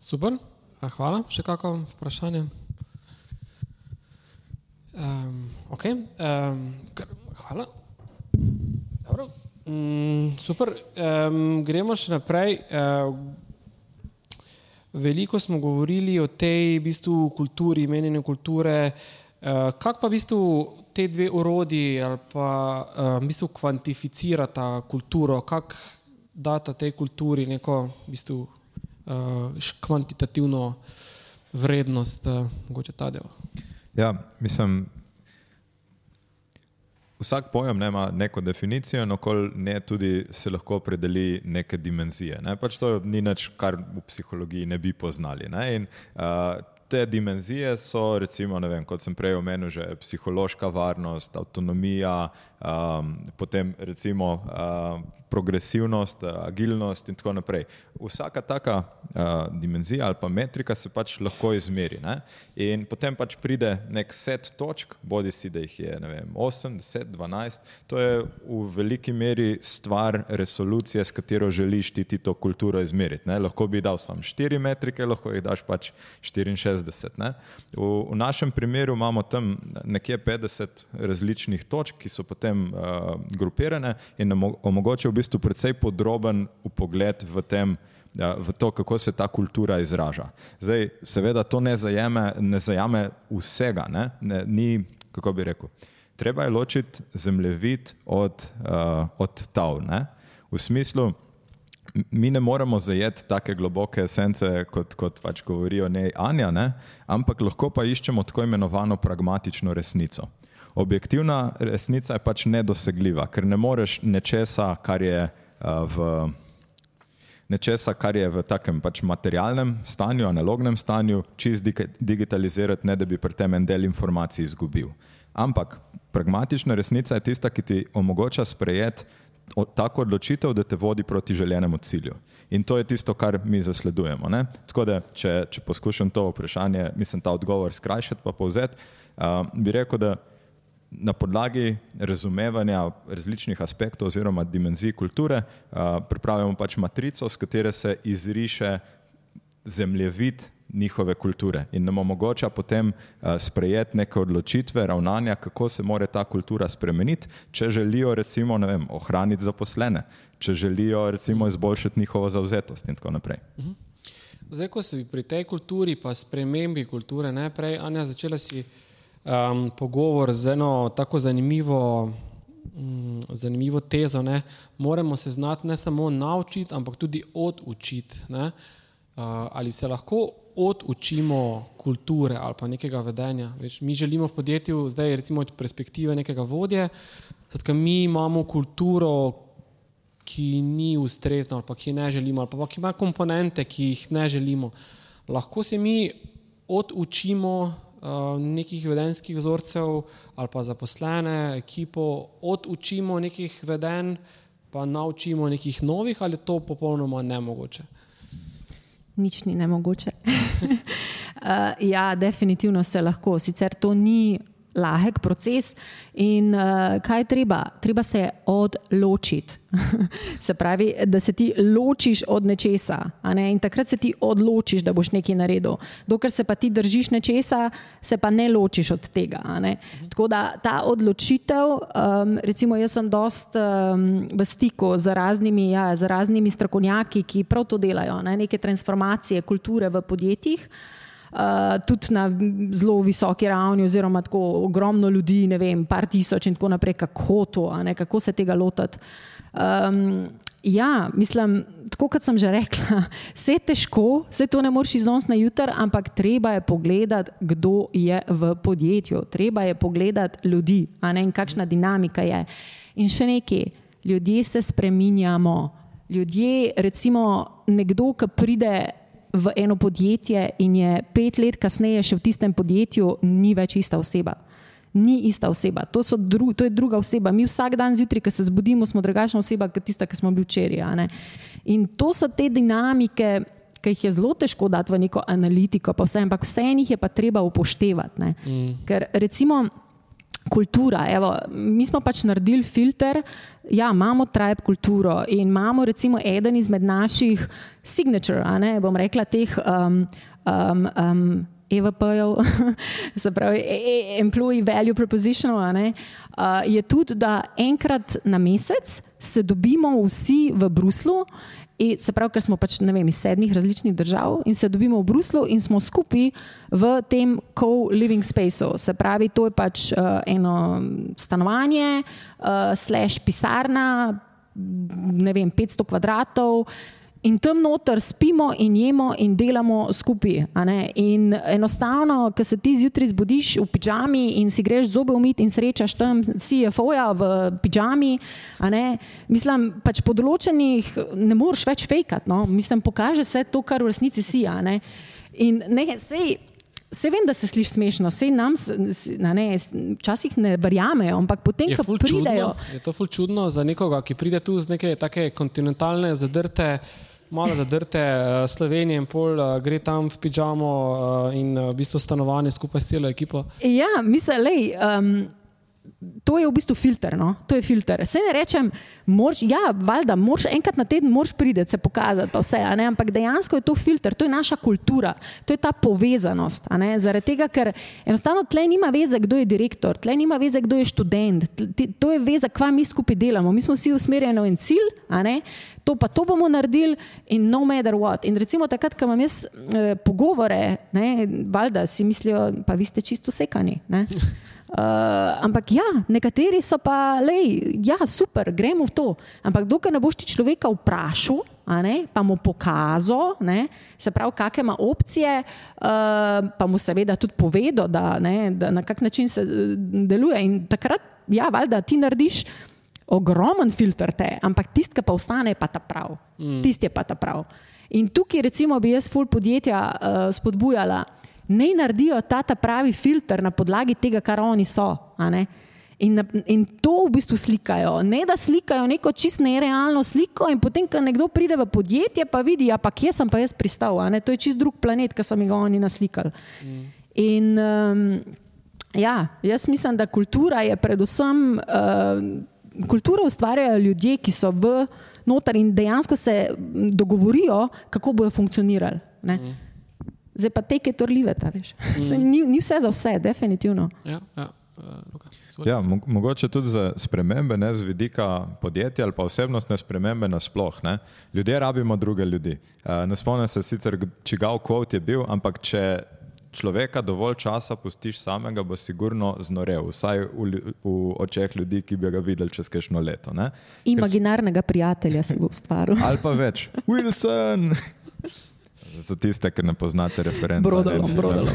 super, hvala. Še kako vprašanje? Um, okay. um, hvala. Dobro. Mm, super, um, gremo še naprej. Uh, veliko smo govorili o tej v bistvu, kulturi, menjenju kulture. Uh, kako pa v bistvu te dve orodji ali pa uh, v bistvu kvantificirata kulturo, kako data tej kulturi neko v bistvu, uh, kvantitativno vrednost, uh, mogoče ta del? Ja, mislim, vsak pojem ne, ima neko definicijo, no kol ne tudi se lahko opredeli neke dimenzije. Ne. Pač to ni nič, kar v psihologiji ne bi poznali. Ne. In, uh, te dimenzije so, recimo, vem, kot sem prej omenil, psihološka varnost, avtonomija, um, potem recimo uh, progresivnost, uh, agilnost in tako naprej. Vsaka taka uh, dimenzija ali pa metrika se pač lahko izmeri. Ne? In potem pač pride nek set točk, bodi si, da jih je vem, 8, 10, 12. To je v veliki meri stvar resolucije, s katero želiš ti, ti to kulturo izmeriti. Ne? Lahko bi dal samo 4 metrike, lahko jih daš pač 64. Ne? V, v našem primeru imamo tam nekje 50 različnih točk, ki so potem uh, grupirane in nam omogočajo v bistvu precej podroben upogled v tem, ja, v to, kako se ta kultura izraža. Zdaj, seveda, to ne zajame, ne zajame vsega, ne? Ne, ni, kako bi rekel. Treba je ločiti zemljevid od, uh, od tav. Ne? V smislu, mi ne moremo zajeti tako globoke esence, kot, kot pač govorijo ne Anja, ne? ampak lahko pa iščemo tako imenovano pragmatično resnico. Objektivna resnica je pač nedosegljiva, ker ne moreš nečesa, kar je uh, v nečesa, kar je v takem pač materialnem stanju, analognem stanju, čist digitalizirati, ne da bi pri tem en del informacij izgubil. Ampak pragmatična resnica je tista, ki ti omogoča sprejeti tako odločitev, da te vodi proti željenemu cilju. In to je tisto, kar mi zasledujemo. Ne? Tako da, če, če poskušam to vprašanje, mislim, ta odgovor skrajšati, pa povzeti, uh, bi rekel, da na podlagi razumevanja različnih aspektov oziroma dimenzij kulture uh, pripravljamo pač matrico, s katero se izriše zemljevid njihove kulture in nam omogoča potem uh, sprejeti neke odločitve, ravnanja, kako se mora ta kultura spremeniti, če želijo recimo ne vem, ohraniti zaposlene, če želijo recimo izboljšati njihovo zauzetost in tako naprej. Zdaj, ko si pri tej kulturi, pa spremembi kulture, najprej, Anja, začela si um, pogovor z eno tako zanimivo, um, zanimivo tezo. Ne? Moramo se znati ne samo naučiti, ampak tudi odučiti. Uh, ali se lahko odučimo kulture ali pa nekega vedenja? Več, mi želimo v podjetju, zdaj recimo iz perspektive nekega vodje, skratka, mi imamo kulturo, ki ni ustrezna ali pa ki ne želimo, ali pa ki ima komponente, ki jih ne želimo. Lahko se mi odučimo nekih vedenskih vzorcev ali pa zaposlene, ekipo, odučimo nekih vedenj, pa naučimo nekih novih, ali je to popolnoma nemogoče? Nič ni nemogoče. uh, ja, definitivno se lahko. Sicer to ni lahek proces. In uh, kaj je treba? Treba se odločiti. se pravi, da se ti ločiš od nečesa. Ne? In takrat se ti odločiš, da boš nekaj naredil. Dokler se pa ti držiš nečesa, se pa ne ločiš od tega. Tako da ta odločitev, um, recimo, jaz sem dost um, v stiku z raznimi, ja, z raznimi strokovnjaki, ki prav to delajo, ne? neke transformacije kulture v podjetjih. Uh, tudi na zelo visoki ravni, oziroma tako ogromno ljudi, ne vem, par tisoč in tako naprej, kako to, kako se tega lotiti. Um, ja, mislim, tako kot sem že rekla, vse je težko, vse to ne moreš iznos na jutr, ampak treba je pogledati, kdo je v podjetju, treba je pogledati ljudi ne, in kakšna dinamika je. In še nekaj, ljudje se spreminjamo. Ljudje, recimo, nekdo, ki pride v eno podjetje in je pet let kasneje še v tistem podjetju, ni več ista oseba ni ista oseba, to, dru, to je druga oseba. Mi vsak dan zjutraj, ko se zbudimo, smo drugačna oseba kot tista, ki smo bili včeraj. In to so te dinamike, ki jih je zelo težko dati v neko analitiko, pa vse, ampak vse njih je pa treba upoštevati. Mm. Ker recimo. Kultura. Evo, mi smo pač naredili filter, ja, imamo tribe kulturo in imamo recimo eden izmed naših signature, ne, bom rekla, teh um, um, um, EVP-jev, se pravi, e, e, Employee Value Proposition, uh, je tudi, da enkrat na mesec se dobimo vsi v Bruslu. In se pravi, ker smo pač vem, iz sedmih različnih držav in se dobimo v Bruslu in smo skupaj v tem co-living spaceu. Se pravi, to je pač uh, eno stanovanje, uh, slash pisarna, ne vem, 500 kvadratov in tam noter spimo in jemo in delamo skupaj. In enostavno, ko se ti zjutraj zbudiš v pižami in si greš zobe umiti in srečaš tam CFO-ja v pižami, mislim, pač po določenih ne moreš več fejkati. No? Mislim, pokaže se to, kar v resnici si. In ne, sej, Vse vem, da se sliši smešno, vse nam, ne, včasih ne verjamejo, ampak potem, ko pridejo. Čudno, je to ful čudno za nekoga, ki pride tu z neke take kontinentalne, zadrte malo zadrte uh, Slovenije in pol uh, gre tam v pižamo uh, in uh, v bistvu stanovanje skupaj s celo ekipo. Ja, mislim, da um, to je v bistvu filter. No? To je filter. Se ne rečem, moraš, ja, valjda, moraš enkrat na teden priti, se pokazati, vse, ampak dejansko je to filter, to je naša kultura, to je ta povezanost. Zaradi tega, ker enostavno tle nima veze, kdo je direktor, tle nima veze, kdo je študent, tle, to je veze, kva mi skupaj delamo. Mi smo vsi usmerjeni v en cilj, to pa to bomo naredili in no matter what. In recimo takrat, ko imam jaz eh, pogovore, ne, valjda si mislijo, pa vi ste čisto sekani. Uh, ampak ja, nekateri so pa, lej, ja, super, gremo v to. Ampak dokler ne boš ti človeka vprašal, ne, pa mu pokazal, ne, se pravi, kakšne ima opcije, uh, pa mu seveda tudi povedal, da, ne, da na kak način se eh, deluje. In takrat, ja, valjda ti narediš ogromen filter te, ampak tisti, ki pa ostane, pa ta prav. Mm. Tisti je pa ta prav. In tukaj, recimo, bi jaz full podjetja uh, spodbujala ne naredijo ta, ta pravi filter na podlagi tega, kar oni so. In, in to v bistvu slikajo. Ne da slikajo neko čist nerealno sliko, in potem, ko nekdo pride v podjetje, pa vidi, ja, kje sem pa jaz pristal. To je čist drug planet, ki so mi ga oni naslikali. Mm. In um, ja, jaz mislim, da kultura je predvsem. Uh, Kulturo ustvarjajo ljudje, ki so v noter in dejansko se dogovorijo, kako bodo funkcionirali. Mm. Zdaj pa te, ki to rlivete, veš. Mm. Ni, ni vse za vse, definitivno. Ja, ja. Uh, ja, mo mogoče tudi za spremembe, ne z vidika podjetja ali pa osebnostne spremembe nasplošno. Ljudje rabimo druge ljudi. Uh, ne spomnim se sicer, čigav kvot je bil, ampak če človeka dovolj časa pustiš samega, bo sigurno znorel, vsaj v, v očeh ljudi, ki bi ga videli čez kajšno leto. Ne? Imaginarnega prijatelja si bo ustvaril. ali pa več. Wilson! Za tiste, ki ne poznate reference. Brodalo, brodalo.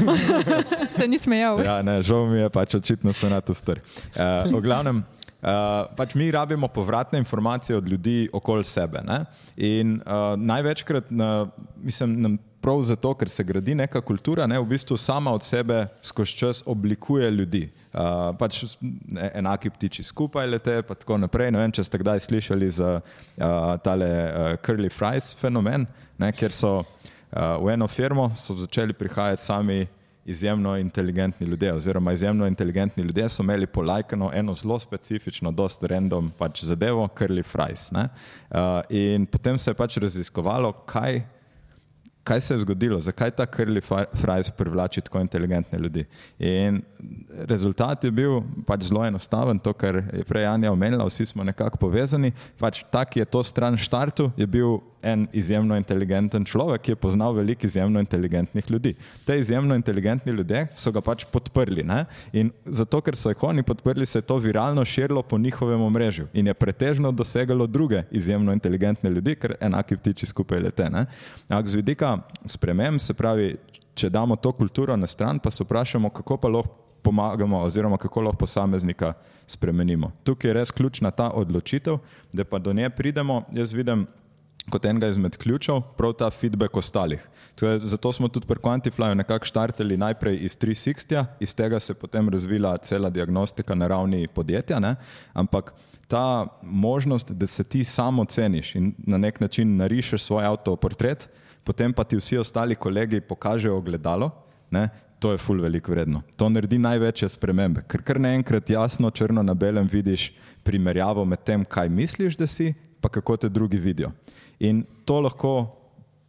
Se ni smejal. Ja, ne, žal mi je, pač očitno se na to str. Uh, v glavnem, uh, pač mi rabimo povratne informacije od ljudi okoli sebe. Ne? In uh, največkrat, na, mislim, nam prav zato, ker se gradi neka kultura, ne, v bistvu sama od sebe skozi čas oblikuje ljudi. Uh, pač ne, enaki ptiči skupaj lete, pa tako naprej. Ne vem, če ste kdaj slišali za uh, tale uh, curly fries fenomen, ne, kjer so uh, v eno firmo začeli prihajati sami izjemno inteligentni ljudje, oziroma izjemno inteligentni ljudje so imeli polajkano eno zelo specifično, dost random pač zadevo, curly fries. Uh, in potem se je pač raziskovalo, kaj kaj se je zgodilo, zakaj ta curly fries privlači tako inteligentne ljudi. In rezultat je bil pač zelo enostaven, to, kar je prej Anja omenila, vsi smo nekako povezani. Pač tak je to stran štartu, je bil en izjemno inteligenten človek, ki je poznal veliko izjemno inteligentnih ljudi. Te izjemno inteligentni ljudje so ga pač podprli. Ne? In zato, ker so jih oni podprli, se je to viralno širilo po njihovem omrežju in je pretežno dosegalo druge izjemno inteligentne ljudi, ker enaki ptiči skupaj lete. Ampak z vidika sprememb, se pravi, če damo to kulturo na stran, pa se vprašamo, kako pa lahko pomagamo, oziroma kako lahko posameznika spremenimo. Tukaj je res ključna ta odločitev, da pa do nje pridemo. Jaz vidim kot enega izmed ključev prav ta feedback ostalih. Je, zato smo tudi pri Quantiflyju nekako štartili najprej iz 360, iz tega se je potem razvila cela diagnostika na ravni podjetja, ne? ampak ta možnost, da se ti samo ceniš in na nek način narišeš svoj avtoportret, potem pa ti vsi ostali kolegi pokažejo ogledalo, ne, to je ful veliko vredno. To naredi največje spremembe, ker kar naenkrat jasno, črno na belem vidiš primerjavo med tem, kaj misliš, da si, pa kako te drugi vidijo. In to lahko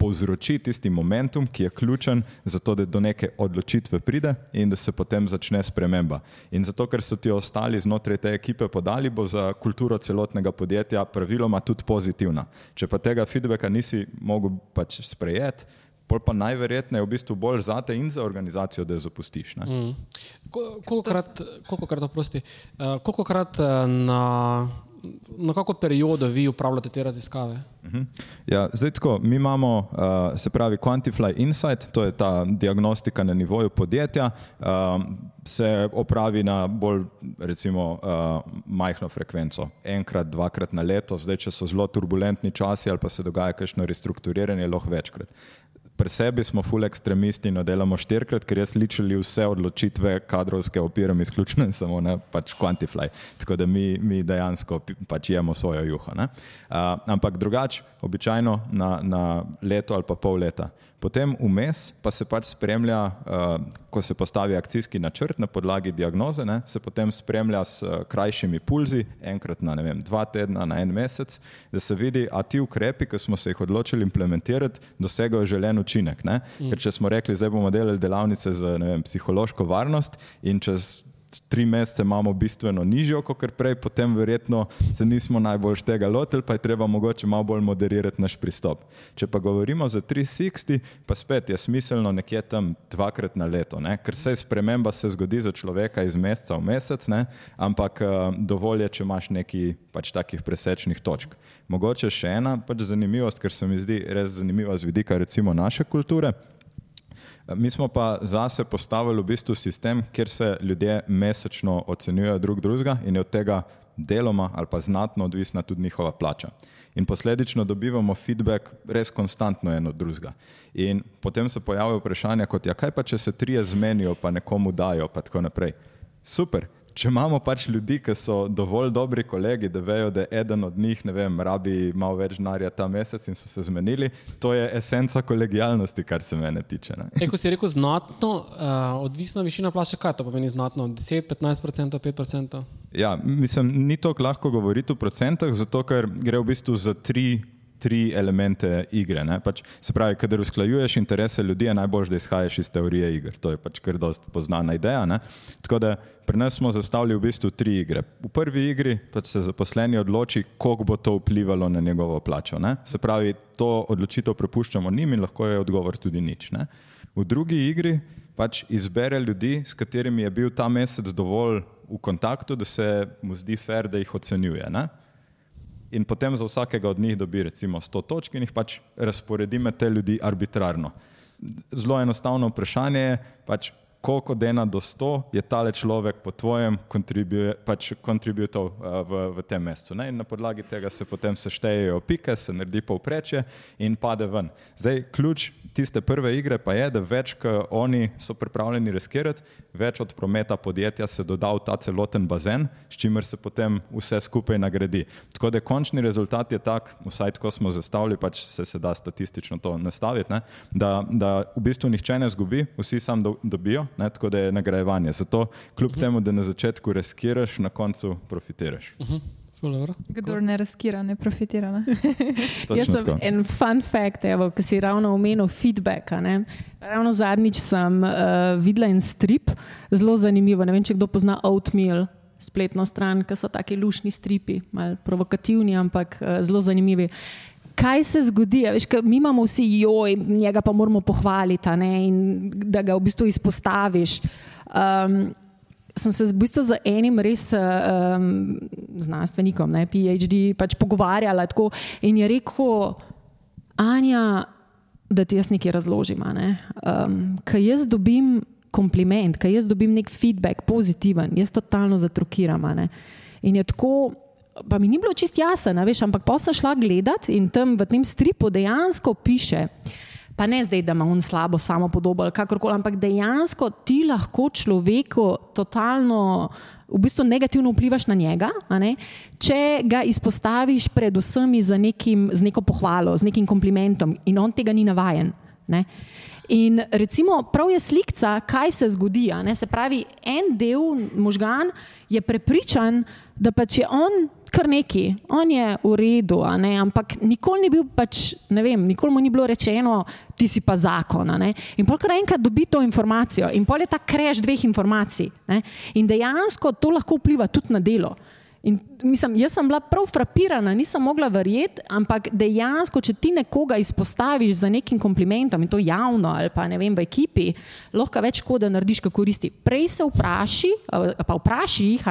povzroči tisti momentum, ki je ključen za to, da do neke odločitve pride in da se potem začne sprememba. In zato, ker so ti ostali znotraj te ekipe podali, bo za kulturo celotnega podjetja praviloma tudi pozitivna. Če pa tega feedbacka nisi mogel pač sprejeti, pol pa najverjetneje v bistvu bolj zate in za organizacijo, da jo zapustiš. Mm. Koliko krat, oprosti, uh, koliko krat uh, na na kako periodo vi upravljate te raziskave? Uh mhm. -huh. ja, zdaj, tako, mi imamo, uh, se pravi, Quantify Insight, to je ta diagnostika na nivoju podjetja, uh, se opravi na bolj, recimo, uh, majhno frekvenco, enkrat, dvakrat na leto, zdaj, če so zelo turbulentni časi ali pa se dogaja kakšno restrukturiranje, lahko večkrat pri sebi smo full ekstremisti in delamo štirikrat, ker jaz ličili vse odločitve kadrovske opiram izključno in samo na pač Quantify. Tako da mi, mi dejansko pač jemo svojo juho. Uh, ampak drugače, običajno na, na leto ali pa pol leta. Potem vmes pa se pač spremlja, uh, ko se postavi akcijski načrt na podlagi diagnoze, ne, se potem spremlja s uh, krajšimi pulzi, enkrat na vem, dva tedna, na en mesec, da se vidi, a ti ukrepi, ki smo se jih odločili implementirati, dosegajo želen učinek. Mm. Ker če smo rekli, zdaj bomo delali delavnice za vem, psihološko varnost in čez tri mesece imamo bistveno nižjo, kot prej, potem verjetno se nismo najbolj tega lotili, pa je treba mogoče malo bolj moderirati naš pristop. Če pa govorimo za 360, pa spet je smiselno nekje tam dvakrat na leto, ne? ker se sprememba se zgodi za človeka iz meseca v mesec, ne? ampak uh, dovolj je, če imaš nekaj pač takih presečnih točk. Mogoče še ena pač zanimivost, ker se mi zdi res zanimiva z vidika recimo naše kulture. Mi smo pa zase postavili v bistvu sistem, kjer se ljudje mesečno ocenjujejo drug drugega in je od tega deloma ali pa znatno odvisna tudi njihova plača. In posledično dobivamo feedback res konstantno eno od drugega. In potem se pojavlja vprašanje, kot ja, kaj pa če se trije zmenijo, pa nekomu dajo, pa tako naprej. Super, če imamo pač ljudi, ki so dovolj dobri kolegi, da vejo, da eden od njih, ne vem, rabi malo več denarja ta mesec in so se zmenili, to je esenca kolegijalnosti, kar se mene tiče. E, ko si rekel znatno, uh, odvisna višina plače, kaj to pomeni znatno? 10, 15, 5%? Ja, mislim, ni to lahko govoriti v procentah, zato ker gre v bistvu za tri tri elemente igre. Pač, se pravi, kader usklajuješ interese ljudi, je najbolj, da izhajaš iz teorije iger. To je pač kar dost poznana ideja. Ne? Tako da pri nas smo zastavili v bistvu tri igre. V prvi igri pač se zaposleni odloči, koliko bo to vplivalo na njegovo plačo. Ne? Se pravi, to odločitev prepuščamo njim in lahko je odgovor tudi nič. Ne? V drugi igri pač izbere ljudi, s katerimi je bil ta mesec dovolj v kontaktu, da se mu zdi fair, da jih ocenjuje. Ne? In potem za vsakega od njih dobi recimo 100 točk in jih pač razporedi med te ljudi arbitrarno. Zelo enostavno vprašanje je, pač, koliko od ena do sto je tale človek po tvojem pač kontributal uh, v, v tem mesecu. Ne? In na podlagi tega se potem seštejejo pike, se naredi povprečje in pade ven. Zdaj, ključ tiste prve igre pa je, da več, ko oni so pripravljeni riskirati, več od prometa podjetja se doda v ta celoten bazen, s čimer se potem vse skupaj nagradi. Tako da končni rezultat je tak, vsaj tako smo zastavili, pač se, se da statistično to nastaviti, ne? da, da v bistvu nihče ne zgubi, vsi sam do, dobijo, ne? tako da je nagrajevanje. Zato, kljub uh -huh. temu, da na začetku riskiraš, na koncu profitiraš. Uh -huh. Kdo ne razkira, ne profitira. Ne? Jaz sem tako. en fun fact, evo, ki si ravno omenil feedback. Ravno zadnjič sem uh, videla en strip, zelo zanimivo. Ne vem, če kdo pozna Oatmeal, spletno stran, ki so taki lušni stripi, malo provokativni, ampak uh, zelo zanimivi kaj se zgodi? Veš, mi imamo vsi joj, njega pa moramo pohvaliti, in da ga v bistvu izpostaviš. Um, sem se v bistvu z enim res um, znanstvenikom, ne, PhD, pač pogovarjala tako, in je rekel, Anja, da ti jaz nekaj razložim. Ne. Um, kaj jaz dobim kompliment, kaj jaz dobim nek feedback, pozitiven, jaz totalno zatrukiram. In je tako pa mi ni bilo čist jasno, veš, ampak pa sem šla gledat in tam v tem stripu dejansko piše. Pa ne zdaj, da ima on slabo samo podobo ali kakorkoli, ampak dejansko ti lahko človeku totalno, v bistvu negativno vplivaš na njega, če ga izpostaviš predvsem z, nekim, z neko pohvalo, z nekim komplimentom in on tega ni navajen. Ne? In recimo, prav je slikca, kaj se zgodi. Se pravi, en del možgan je prepričan, da pač je on kar neki, on je v redu, ampak nikoli ni bil, pač, ne vem, nikoli mu ni bilo rečeno, ti si pa zakon. In pol kar enkrat dobi to informacijo in pol je ta kreš dveh informacij. Ne? In dejansko to lahko vpliva tudi na delo. In, mislim, jaz sem bila prav frapirana, nisem mogla verjeti, ampak dejansko, če ti nekoga izpostaviš za nekim komplimentom in to javno ali pa ne vem, v ekipi, lahko več škode narediš, kot koristi. Prej se vpraši, pa vpraši jih,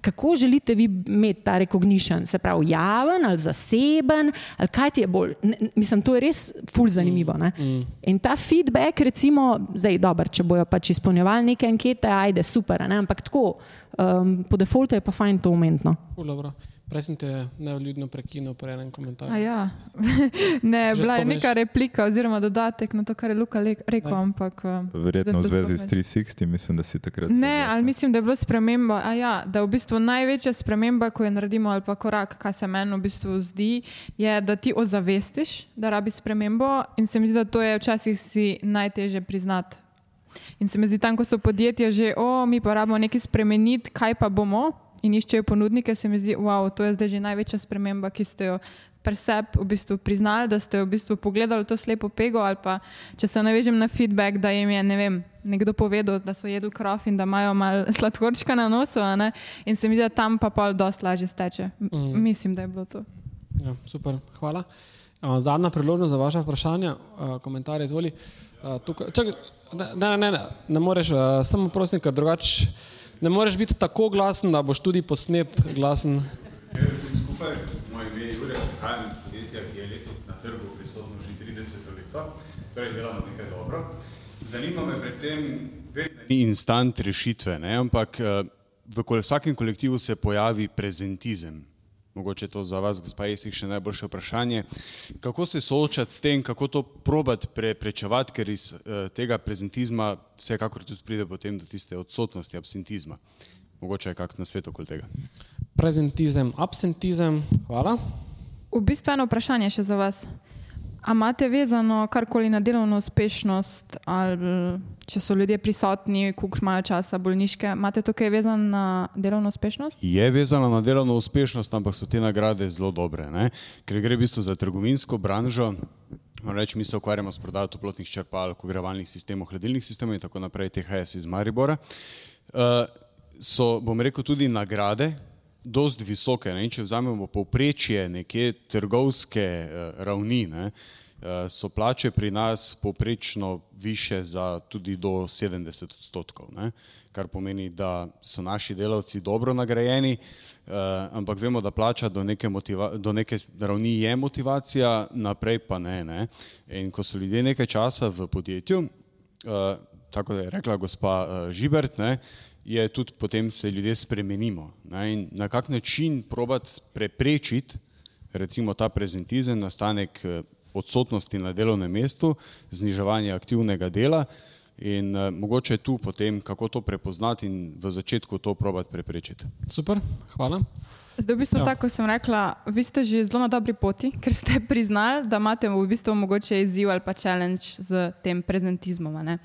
kako želite vi imeti ta recognition, se pravi javen ali zaseben, ali kaj ti je bolj. Ne, mislim, to je res ful zanimivo. Mm, mm. In ta feedback, recimo, zdaj dobro, če bojo pač izpolnjevali neke ankete, ajde super, ne? ampak tako, um, po defaultu je pa fajn to umetno. Prej sem te nevljudno prekinil po enem komentarju. Ja. ne, bila je neka replika oziroma dodatek na to, kar je Luka rekel. Ampak, uh, Verjetno v zvezi s 360, mislim, da si takrat. Ne, ali mislim, da je bilo sprememba. Ja, da v bistvu največja sprememba, ko jo naredimo, ali pa korak, kar se meni v bistvu zdi, je, da ti ozavestiš, da rabi spremembo. In se mi zdi, da to je včasih si najtežje priznati. In se mi zdi, tam, ko so podjetja že, o, mi pa rabimo nekaj spremeniti, kaj pa bomo in iščejo ponudnike, se mi zdi, wow, je to že največja sprememba, ki ste jo preseb v bistvu priznali, da ste v bistvu pogledali to slepo pego. Pa, če se navežem na feedback, da jim je ne vem, nekdo povedal, da so jedli krof in da imajo malo sladkorčka na nosu, in se mi zdi, da tam pa pol dosta lažje steče. Mm. Mislim, da je bilo to. Ja, super, hvala. Zadnja priložnost za vaše vprašanje, komentarje, izvoli. Tukaj, čakaj, ne, ne, ne, ne, ne moreš, samo prosim, ker drugače ne moreš biti tako glasen, da boš tudi posnet glasen. Skupaj, moj ime je Jurek, prihajam iz podjetja, ki je letos na trgu prisotno že 30 let, torej delamo nekaj dobro. Zanima me predvsem, da ni instant rešitve, ne? ampak v vsakem kolektivu se pojavi prezentizem. Mogoče to za vas, gospa Jesih, še najboljše vprašanje. Kako se soočati s tem, kako to probati preprečevati, ker iz uh, tega prezentizma vsekakor tudi pride potem do tiste odsotnosti absentizma. Mogoče je kak na svetu okoli tega. Prezentizem, absentizem, hvala. V bistvu eno vprašanje še za vas. A imate vezano karkoli na delovno uspešnost, ali če so ljudje prisotni, koliko imajo časa, bolniške, imate to kaj vezano na delovno uspešnost? Je vezano na delovno uspešnost, ampak so te nagrade zelo dobre, ne? ker gre v bistvu za trgovinsko branžo. Reč, mi se ukvarjamo s prodajo toplotnih črpalk, ogrevalnih sistemov, hladilnih sistemov in tako naprej, THS iz Maribora. Uh, so, bom rekel, tudi nagrade, dosti visoke. Ne? Če vzamemo povprečje nekje trgovske uh, ravni, ne? uh, so plače pri nas povprečno više za tudi do 70 odstotkov, ne? kar pomeni, da so naši delavci dobro nagrajeni, uh, ampak vemo, da plača do neke, do neke ravni je motivacija, naprej pa ne, ne. In ko so ljudje nekaj časa v podjetju, uh, tako da je rekla gospa uh, Žibert, ne, je tudi potem se ljudje spremenimo. Ne, in na kak način probati preprečiti recimo ta prezentizem, nastanek uh, odsotnosti na delovnem mestu, zniževanje aktivnega dela in uh, mogoče tu potem, kako to prepoznati in v začetku to probati preprečiti. Super, hvala. Zdaj, v bistvu, Ja. tako sem rekla, vi ste že zelo na dobri poti, ker ste priznali, da imate v bistvu mogoče izziv ali pa challenge z tem prezentizmom. ne.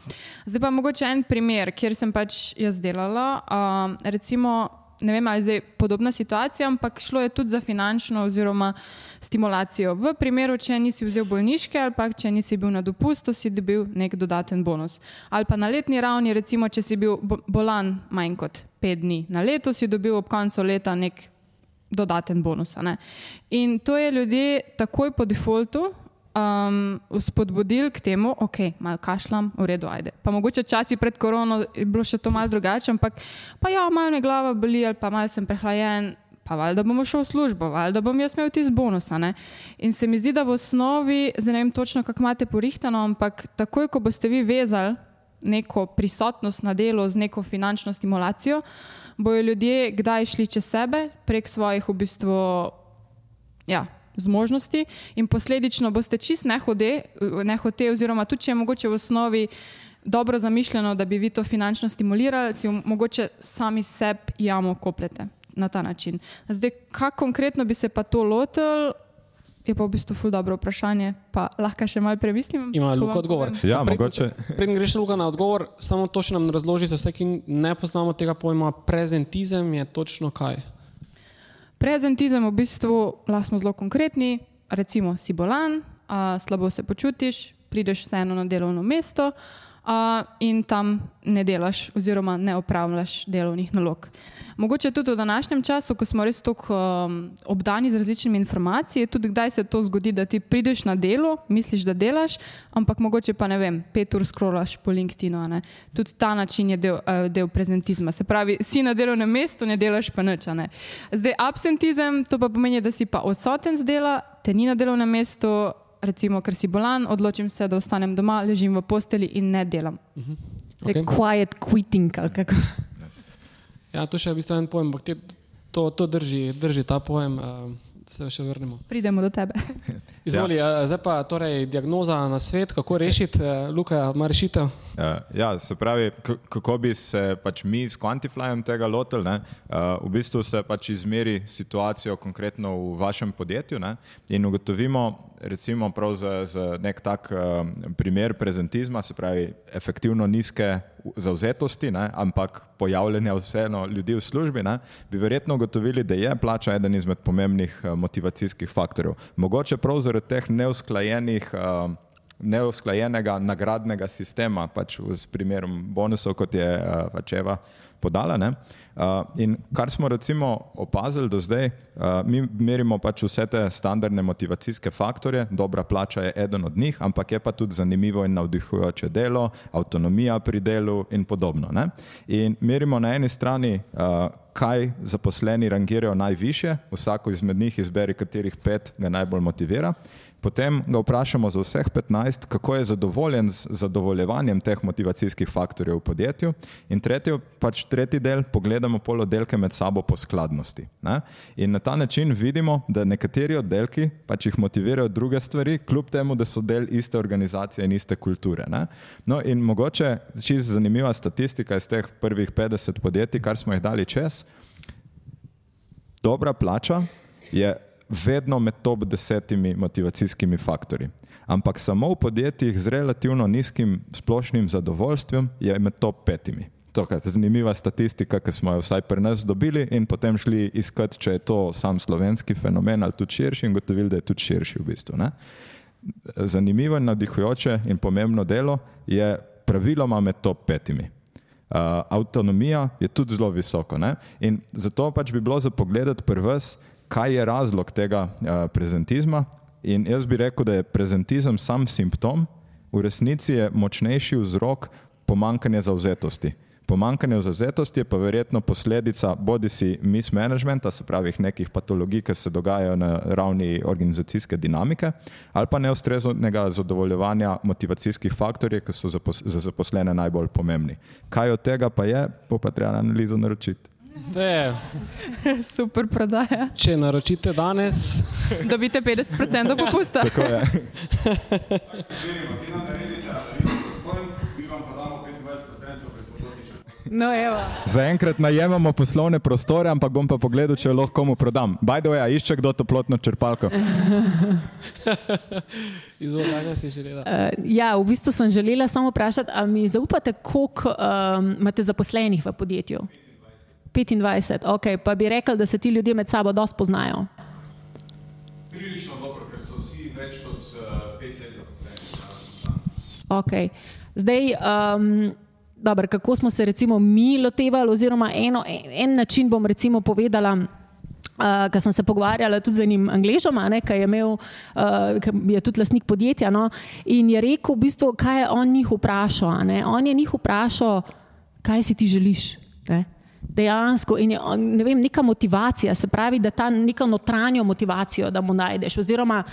Zdaj pa mogoče en primer, kjer sem pač jaz delala. Um, recimo, ne vem, ali je zdaj podobna situacija, ampak šlo je tudi za finančno oziroma stimulacijo. V primeru, če nisi vzel bolniške ali pa če nisi bil na dopustu, si dobil nek dodaten bonus. Ali pa na letni ravni, recimo, če si bil bo- bolan manj kot pet dni na leto, si dobil ob koncu leta nek dodaten bonus. In to je ljudje takoj po defaultu um, spodbudili k temu, ok, malo kašljam, v redu, ajde. Pa mogoče časi pred korono je bilo še to malo drugače, ampak pa ja, malo me glava boli ali pa malo sem prehlajen. Pa valjda bomo šel v službo, valjda bom jaz imel tisti bonus. In se mi zdi, da v osnovi, zdaj ne vem točno, kako imate porihtano, ampak takoj, ko boste vi vezali neko prisotnost na delu z neko finančno stimulacijo, bojo ljudje kdaj šli čez sebe prek svojih v bistvu ja, zmožnosti in posledično boste čist nehote, nehote oziroma tudi če je mogoče v osnovi dobro zamišljeno, da bi vi to finančno stimulirali, si mogoče sami sebi jamo kopljete na ta način. Zdaj, kako konkretno bi se pa to lotil, je pa v bistvu ful dobro vprašanje, pa lahko še malo premislim. Ima Luka odgovor. povem. Ja, Preden- mogoče. Preden greš Luka na odgovor, samo to še nam razloži za vse, ki ne poznamo tega pojma. Prezentizem je točno kaj. Prezentizem v bistvu, lahko smo zelo konkretni, recimo si bolan, a, slabo se počutiš, prideš vseeno na delovno mesto a, in tam ne delaš oziroma ne opravljaš delovnih nalog. Mogoče tudi v današnjem času, ko smo res tako um, obdani z različnimi informacijami, tudi kdaj se to zgodi, da ti prideš na delo, misliš, da delaš, ampak mogoče pa ne vem, pet ur scrollaš po LinkedInu. Tudi ta način je del, uh, del prezentizma. Se pravi, si na delovnem mestu, ne delaš pa nič. ne. Zdaj, absentizem, to pa pomeni, da si pa odsoten z dela, te ni na delovnem mestu, recimo, ker si bolan, odločim se, da ostanem doma, ležim v posteli in ne delam. Okay. Quiet quitting ali kako. Ja, to še je v bistvu en pojem, ampak te, to, to drži, drži ta pojem. Uh, se še vrnemo. Pridemo do tebe. Izvoli, ja. zdaj pa torej diagnoza na svet, kako rešiti, Luka, ima rešitev. Uh, ja, se pravi, kako bi se pač mi s Quantiflyjem tega lotili. ne? V bistvu se pač izmeri situacijo konkretno v vašem podjetju ne? in ugotovimo, recimo, za, za nek tak uh, primer prezentizma, se pravi, efektivno nizke zauzetosti, ne? ampak pojavljanja vseeno ljudi v službi, ne? bi verjetno ugotovili, da je plača eden izmed pomembnih motivacijskih faktorjev. Mogoče prav zaradi teh neusklajenih uh, neusklajenega nagradnega sistema, pač s primerom bonusov, kot je uh, pač Eva podala. Ne? Uh, in kar smo recimo opazili do zdaj, uh, mi merimo pač vse te standardne motivacijske faktorje, dobra plača je eden od njih, ampak je pa tudi zanimivo in navdihujoče delo, avtonomija pri delu in podobno. Ne? In merimo na eni strani, uh, kaj zaposleni rangirajo najviše, vsako izmed njih izberi, katerih pet ga najbolj motivira. Potem ga vprašamo za vseh 15, kako je zadovoljen z zadovoljevanjem teh motivacijskih faktorjev v podjetju. In tretji, pač tretji del, pogledamo pol oddelke med sabo po skladnosti. Ne? In na ta način vidimo, da nekateri oddelki pač jih motivirajo druge stvari, kljub temu, da so del iste organizacije in iste kulture. Ne? No, in mogoče čisto zanimiva statistika iz teh prvih 50 podjetij, kar smo jih dali čez. Dobra plača je vedno med top desetimi motivacijskimi faktorji. Ampak samo v podjetjih z relativno nizkim splošnim zadovoljstvom je med top petimi. To je zanimiva statistika, ki smo jo vsaj pri nas dobili in potem šli iskati, če je to sam slovenski fenomen ali tudi širši in gotovili, da je tudi širši v bistvu. Ne? Zanimivo navdihujoče in pomembno delo je praviloma med top petimi. Uh, avtonomija je tudi zelo visoko. Ne? In zato pač bi bilo za pogledati pri vas, kaj je razlog tega uh, prezentizma. In jaz bi rekel, da je prezentizem sam simptom, v resnici je močnejši vzrok pomankanja zauzetosti. Pomankanje zauzetosti je pa verjetno posledica bodi si mismanagementa, se pravi nekih patologij, ki se dogajajo na ravni organizacijske dinamike, ali pa neustreznega zadovoljevanja motivacijskih faktorjev, ki so za zaposlene najbolj pomembni. Kaj od tega pa je, bo pa treba analizo naročiti. Super prodaja. Če naročite danes, dobite 50% popusta. Tako je. No, Zaenkrat najemamo poslovne prostore, ampak bom pa pogledal, če lahko komu prodam. Bajdo je, išče kdo toplotno črpalko. Izvolite, si želela. Uh, ja, v bistvu sem želela samo vprašati, ali mi zaupate, koliko um, imate zaposlenih v podjetju? 25, ok, pa bi rekel, da se ti ljudje med sabo dosto poznajo. Prilično dobro, ker so vsi več kot uh, pet let zaposleni. Okay. Zdaj, um, dobro, kako smo se recimo mi lotevali, oziroma eno, en način bom recimo povedala. Uh, Ker sem se pogovarjala tudi z enim angližom, ki je, imel, uh, je tudi lastnik podjetja. No, in je rekel, v bistvu, kaj je on njih vprašal. On je njih vprašal, kaj si ti želiš. Ne? Dejansko, in je ne vem, neka motivacija, se pravi, da ta neka notranjo motivacijo, da mu najdeš. Oziroma,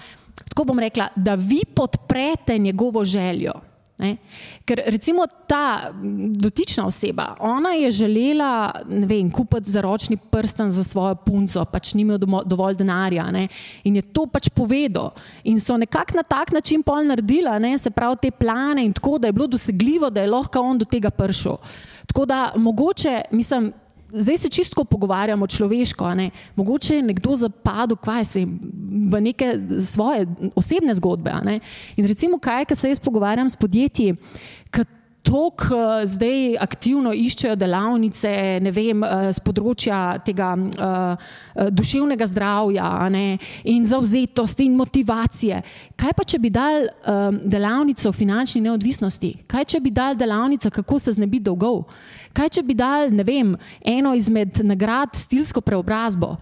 tako bom rekla, da vi podprete njegovo željo. Ne? Ker recimo ta dotična oseba, ona je želela vem, kupiti zaročni prsten za svojo punco, pač ni imel dovolj denarja ne? in je to pač povedal. In so nekako na tak način pol naredila, ne? se pravi te plane in tako, da je bilo dosegljivo, da je lahko on do tega prišel. Tako da mogoče, mislim, zdaj se čisto pogovarjamo človeško. Ne? Mogoče je nekdo zapadel vem, v neke svoje osebne zgodbe. Ne? In recimo, kaj, kar se jaz pogovarjam s podjetji, tok zdaj aktivno iščejo delavnice vem, z področja tega uh, duševnega zdravja ne, in zauzetosti in motivacije. Kaj pa, če bi dal um, delavnico o finančni neodvisnosti? Kaj, če bi dal delavnico, kako se znebiti dolgov? Kaj, če bi dal, vem, eno izmed nagrad stilsko preobrazbo?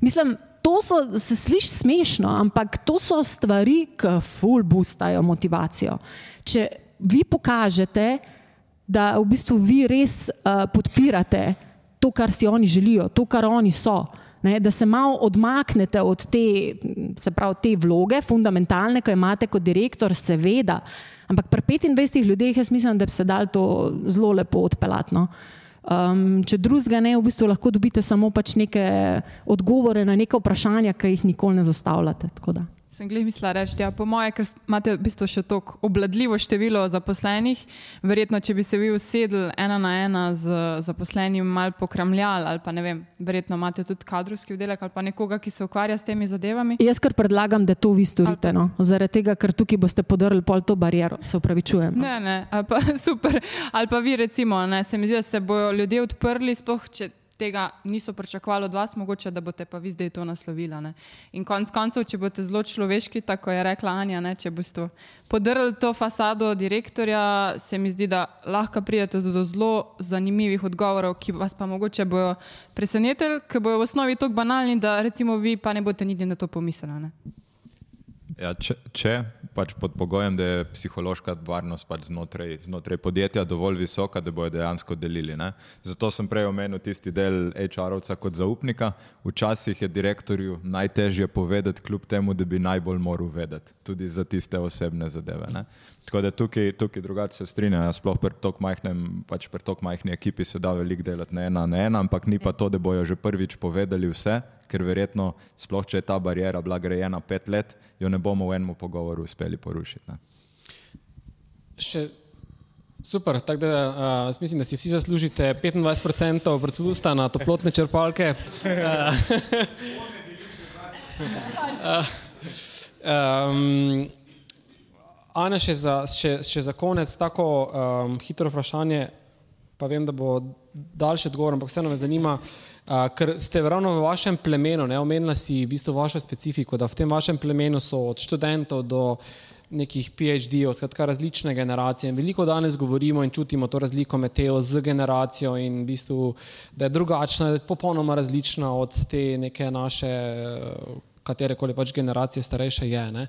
Mislim, to so, se sliši smešno, ampak to so stvari, ki ful boostajo motivacijo. Če vi pokažete, da v bistvu vi res uh, podpirate to, kar si oni želijo, to, kar oni so. Ne, da se malo odmaknete od te, pravi, te vloge, fundamentalne, ki jo imate kot direktor, seveda. Ampak pri 25 ljudeh jaz mislim, da bi se dal to zelo lepo odpeljati. No. Um, če drugega ne, v bistvu lahko dobite samo pač neke odgovore na neke vprašanja, ki jih nikoli ne zastavljate. Sem glih mislila reči, ja, po moje, ker imate v bistvu še tako obladljivo število zaposlenih, verjetno, če bi se vi usedli ena na ena z zaposlenim, mal pokramljali ali pa ne vem, verjetno imate tudi kadrovski oddelek ali pa nekoga, ki se ukvarja s temi zadevami. Jaz kar predlagam, da to vi storite, no? zaradi tega, ker tukaj boste podrli pol to bariero, se upravičujem. No? Ne, ne, ali pa super, ali pa vi recimo, ne, se mi zdi, da se bojo ljudje odprli, sploh če tega niso pričakovali od vas, mogoče da boste pa vi zdaj to naslovili. Ne? In konec koncev, če boste zelo človeški, tako je rekla Anja, ne? če boste podrli to fasado direktorja, se mi zdi, da lahko pridete do zelo zanimivih odgovorov, ki vas pa mogoče bojo presenetili, ker bojo v osnovi tako banalni, da recimo vi pa ne boste niti na to pomislili. Ja, če, če pač pod pogojem, da je psihološka varnost pač znotraj, znotraj podjetja dovolj visoka, da bojo dejansko delili. Ne? Zato sem prej omenil tisti del HR-ovca kot zaupnika. Včasih je direktorju najtežje povedati, kljub temu, da bi najbolj moral vedeti, tudi za tiste osebne zadeve. Ne? Tako da tukaj, tukaj drugače se strinjam, sploh pri tako majhnem, pač pri tako majhni ekipi se da veliko delati na ena na ena, ampak ni pa to, da bojo že prvič povedali vse, ker verjetno, sploh če je ta barijera bila grejena pet let, jo ne bomo v enem pogovoru uspeli porušiti. Še super, tako da uh, mislim, da si vsi zaslužite 25% predsusta na toplotne črpalke. uh, um, Ana, še za, še, še za konec tako um, hitro vprašanje, pa vem, da bo daljši odgovor, ampak vseeno me zanima. Uh, ker ste ravno v vašem plemenu, ne omenila si v bistvu vašo specifiko, da v tem vašem plemenu so od študentov do nekih PhD-ov, skratka različne generacije. In veliko danes govorimo in čutimo to razliko med teo z generacijo in v bistvu, da je drugačna, da je popolnoma različna od te neke naše, katere koli pač generacije starejše je. Ne.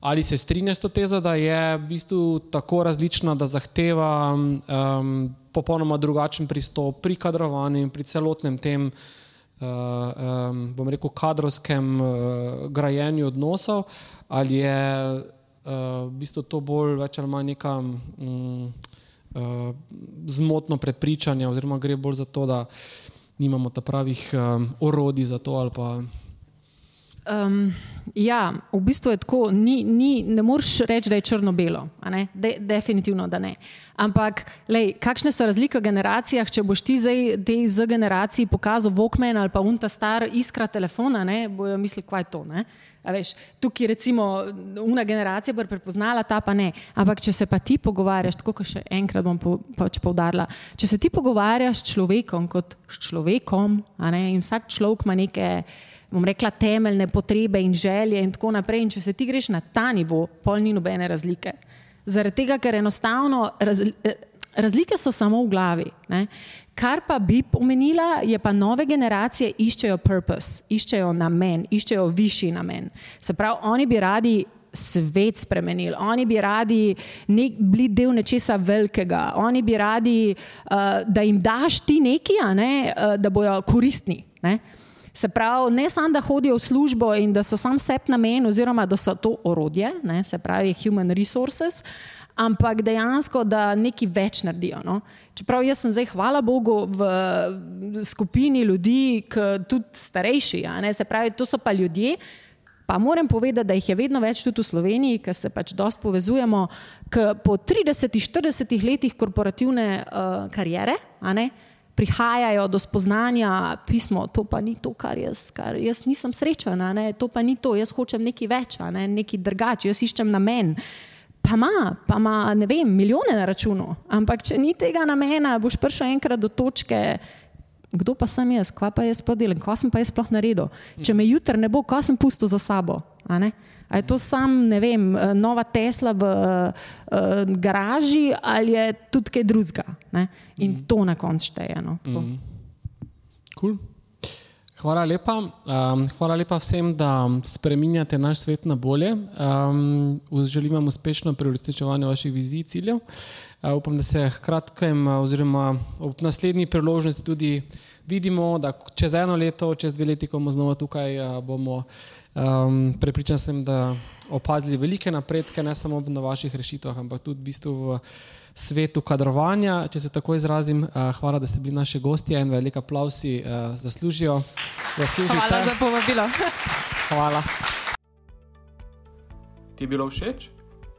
Ali se strinjaš s to tezo, da je v bistvu tako različna, da zahteva um, popolnoma drugačen pristop pri kadrovanju in pri celotnem tem, uh, um, bom rekel, kadrovskem uh, grajenju odnosov, ali je uh, v bistvu to bolj ali manj neka um, uh, zmotno prepričanje, oziroma gre bolj za to, da nimamo ta pravih um, orodij za to ali pa Um, ja, v bistvu je tako, ni, ni, ne moreš reči, da je črno-belo. De, definitivno, da ne. Ampak, lej, kakšne so razlike v generacijah, če boš ti zdaj z generaciji pokazal Vokmen ali pa unta star iskra telefona, ne, bojo mislili, kaj je to. Veš, tukaj recimo una generacija bo prepoznala, ta pa ne. Ampak, če se pa ti pogovarjaš, tako kot še enkrat bom po, pač povdarila, če se ti pogovarjaš s človekom kot s človekom, ne, in vsak človek ima neke bom rekla, temeljne potrebe in želje in tako naprej. In če se ti greš na ta nivo, pol ni nobene razlike. Zaradi tega, ker enostavno raz, razlike so samo v glavi. Ne? Kar pa bi pomenila, je pa nove generacije iščejo purpose, iščejo namen, iščejo višji namen. Se pravi, oni bi radi svet spremenili, oni bi radi nek, bili del nečesa velikega, oni bi radi, uh, da jim daš ti nekaj, ne, uh, da bojo koristni. Ne? Se pravi, ne samo, da hodijo v službo in da so sam sebi namen, oziroma da so to orodje, ne, se pravi, human resources, ampak dejansko, da nekaj več naredijo. No. Čeprav jaz sem zdaj, hvala Bogu, v skupini ljudi, ki tudi starejši, ne, se pravi, to so pa ljudje. Pa moram povedati, da jih je vedno več tudi v Sloveniji, ker se pač dosti povezujemo, ker po 30-40 letih korporativne uh, karijere, ne, uh, prihajajo do spoznanja, pismo, to pa ni to, kar jaz, kar jaz nisem srečena, ne? to pa ni to, jaz hočem nekaj več, ne? nekaj drugače, jaz iščem namen. Pa ima, pa ima, ne vem, milijone na računu, ampak če ni tega namena, boš prišel enkrat do točke, kdo pa sem jaz, kva pa jaz podelim, kva sem pa jaz sploh naredil. Če me jutri ne bo, kva sem pustil za sabo. A je to sam, ne vem, eh, nova Tesla v uh, garaži ali je tudi kaj drugega. In mm. to na koncu šteje. No. Mm. Cool. Hvala lepa. Um, hvala lepa vsem, da spreminjate naš svet na bolje. Um, želim vam uspešno pri uresničevanju vaših vizij in ciljev. Uh, upam, da se kratkem, oziroma ob naslednji priložnosti tudi vidimo, da čez eno leto, čez dve leti, ko bomo znova tukaj, uh, bomo um, prepričan sem, da opazili velike napredke, ne samo na vaših rešitvah, ampak tudi v bistvu v svetu kadrovanja, če se tako izrazim. Uh, hvala, da ste bili naši gosti in velik aplaus si uh, zaslužijo. Hvala za povabilo. hvala. Ti je bilo všeč?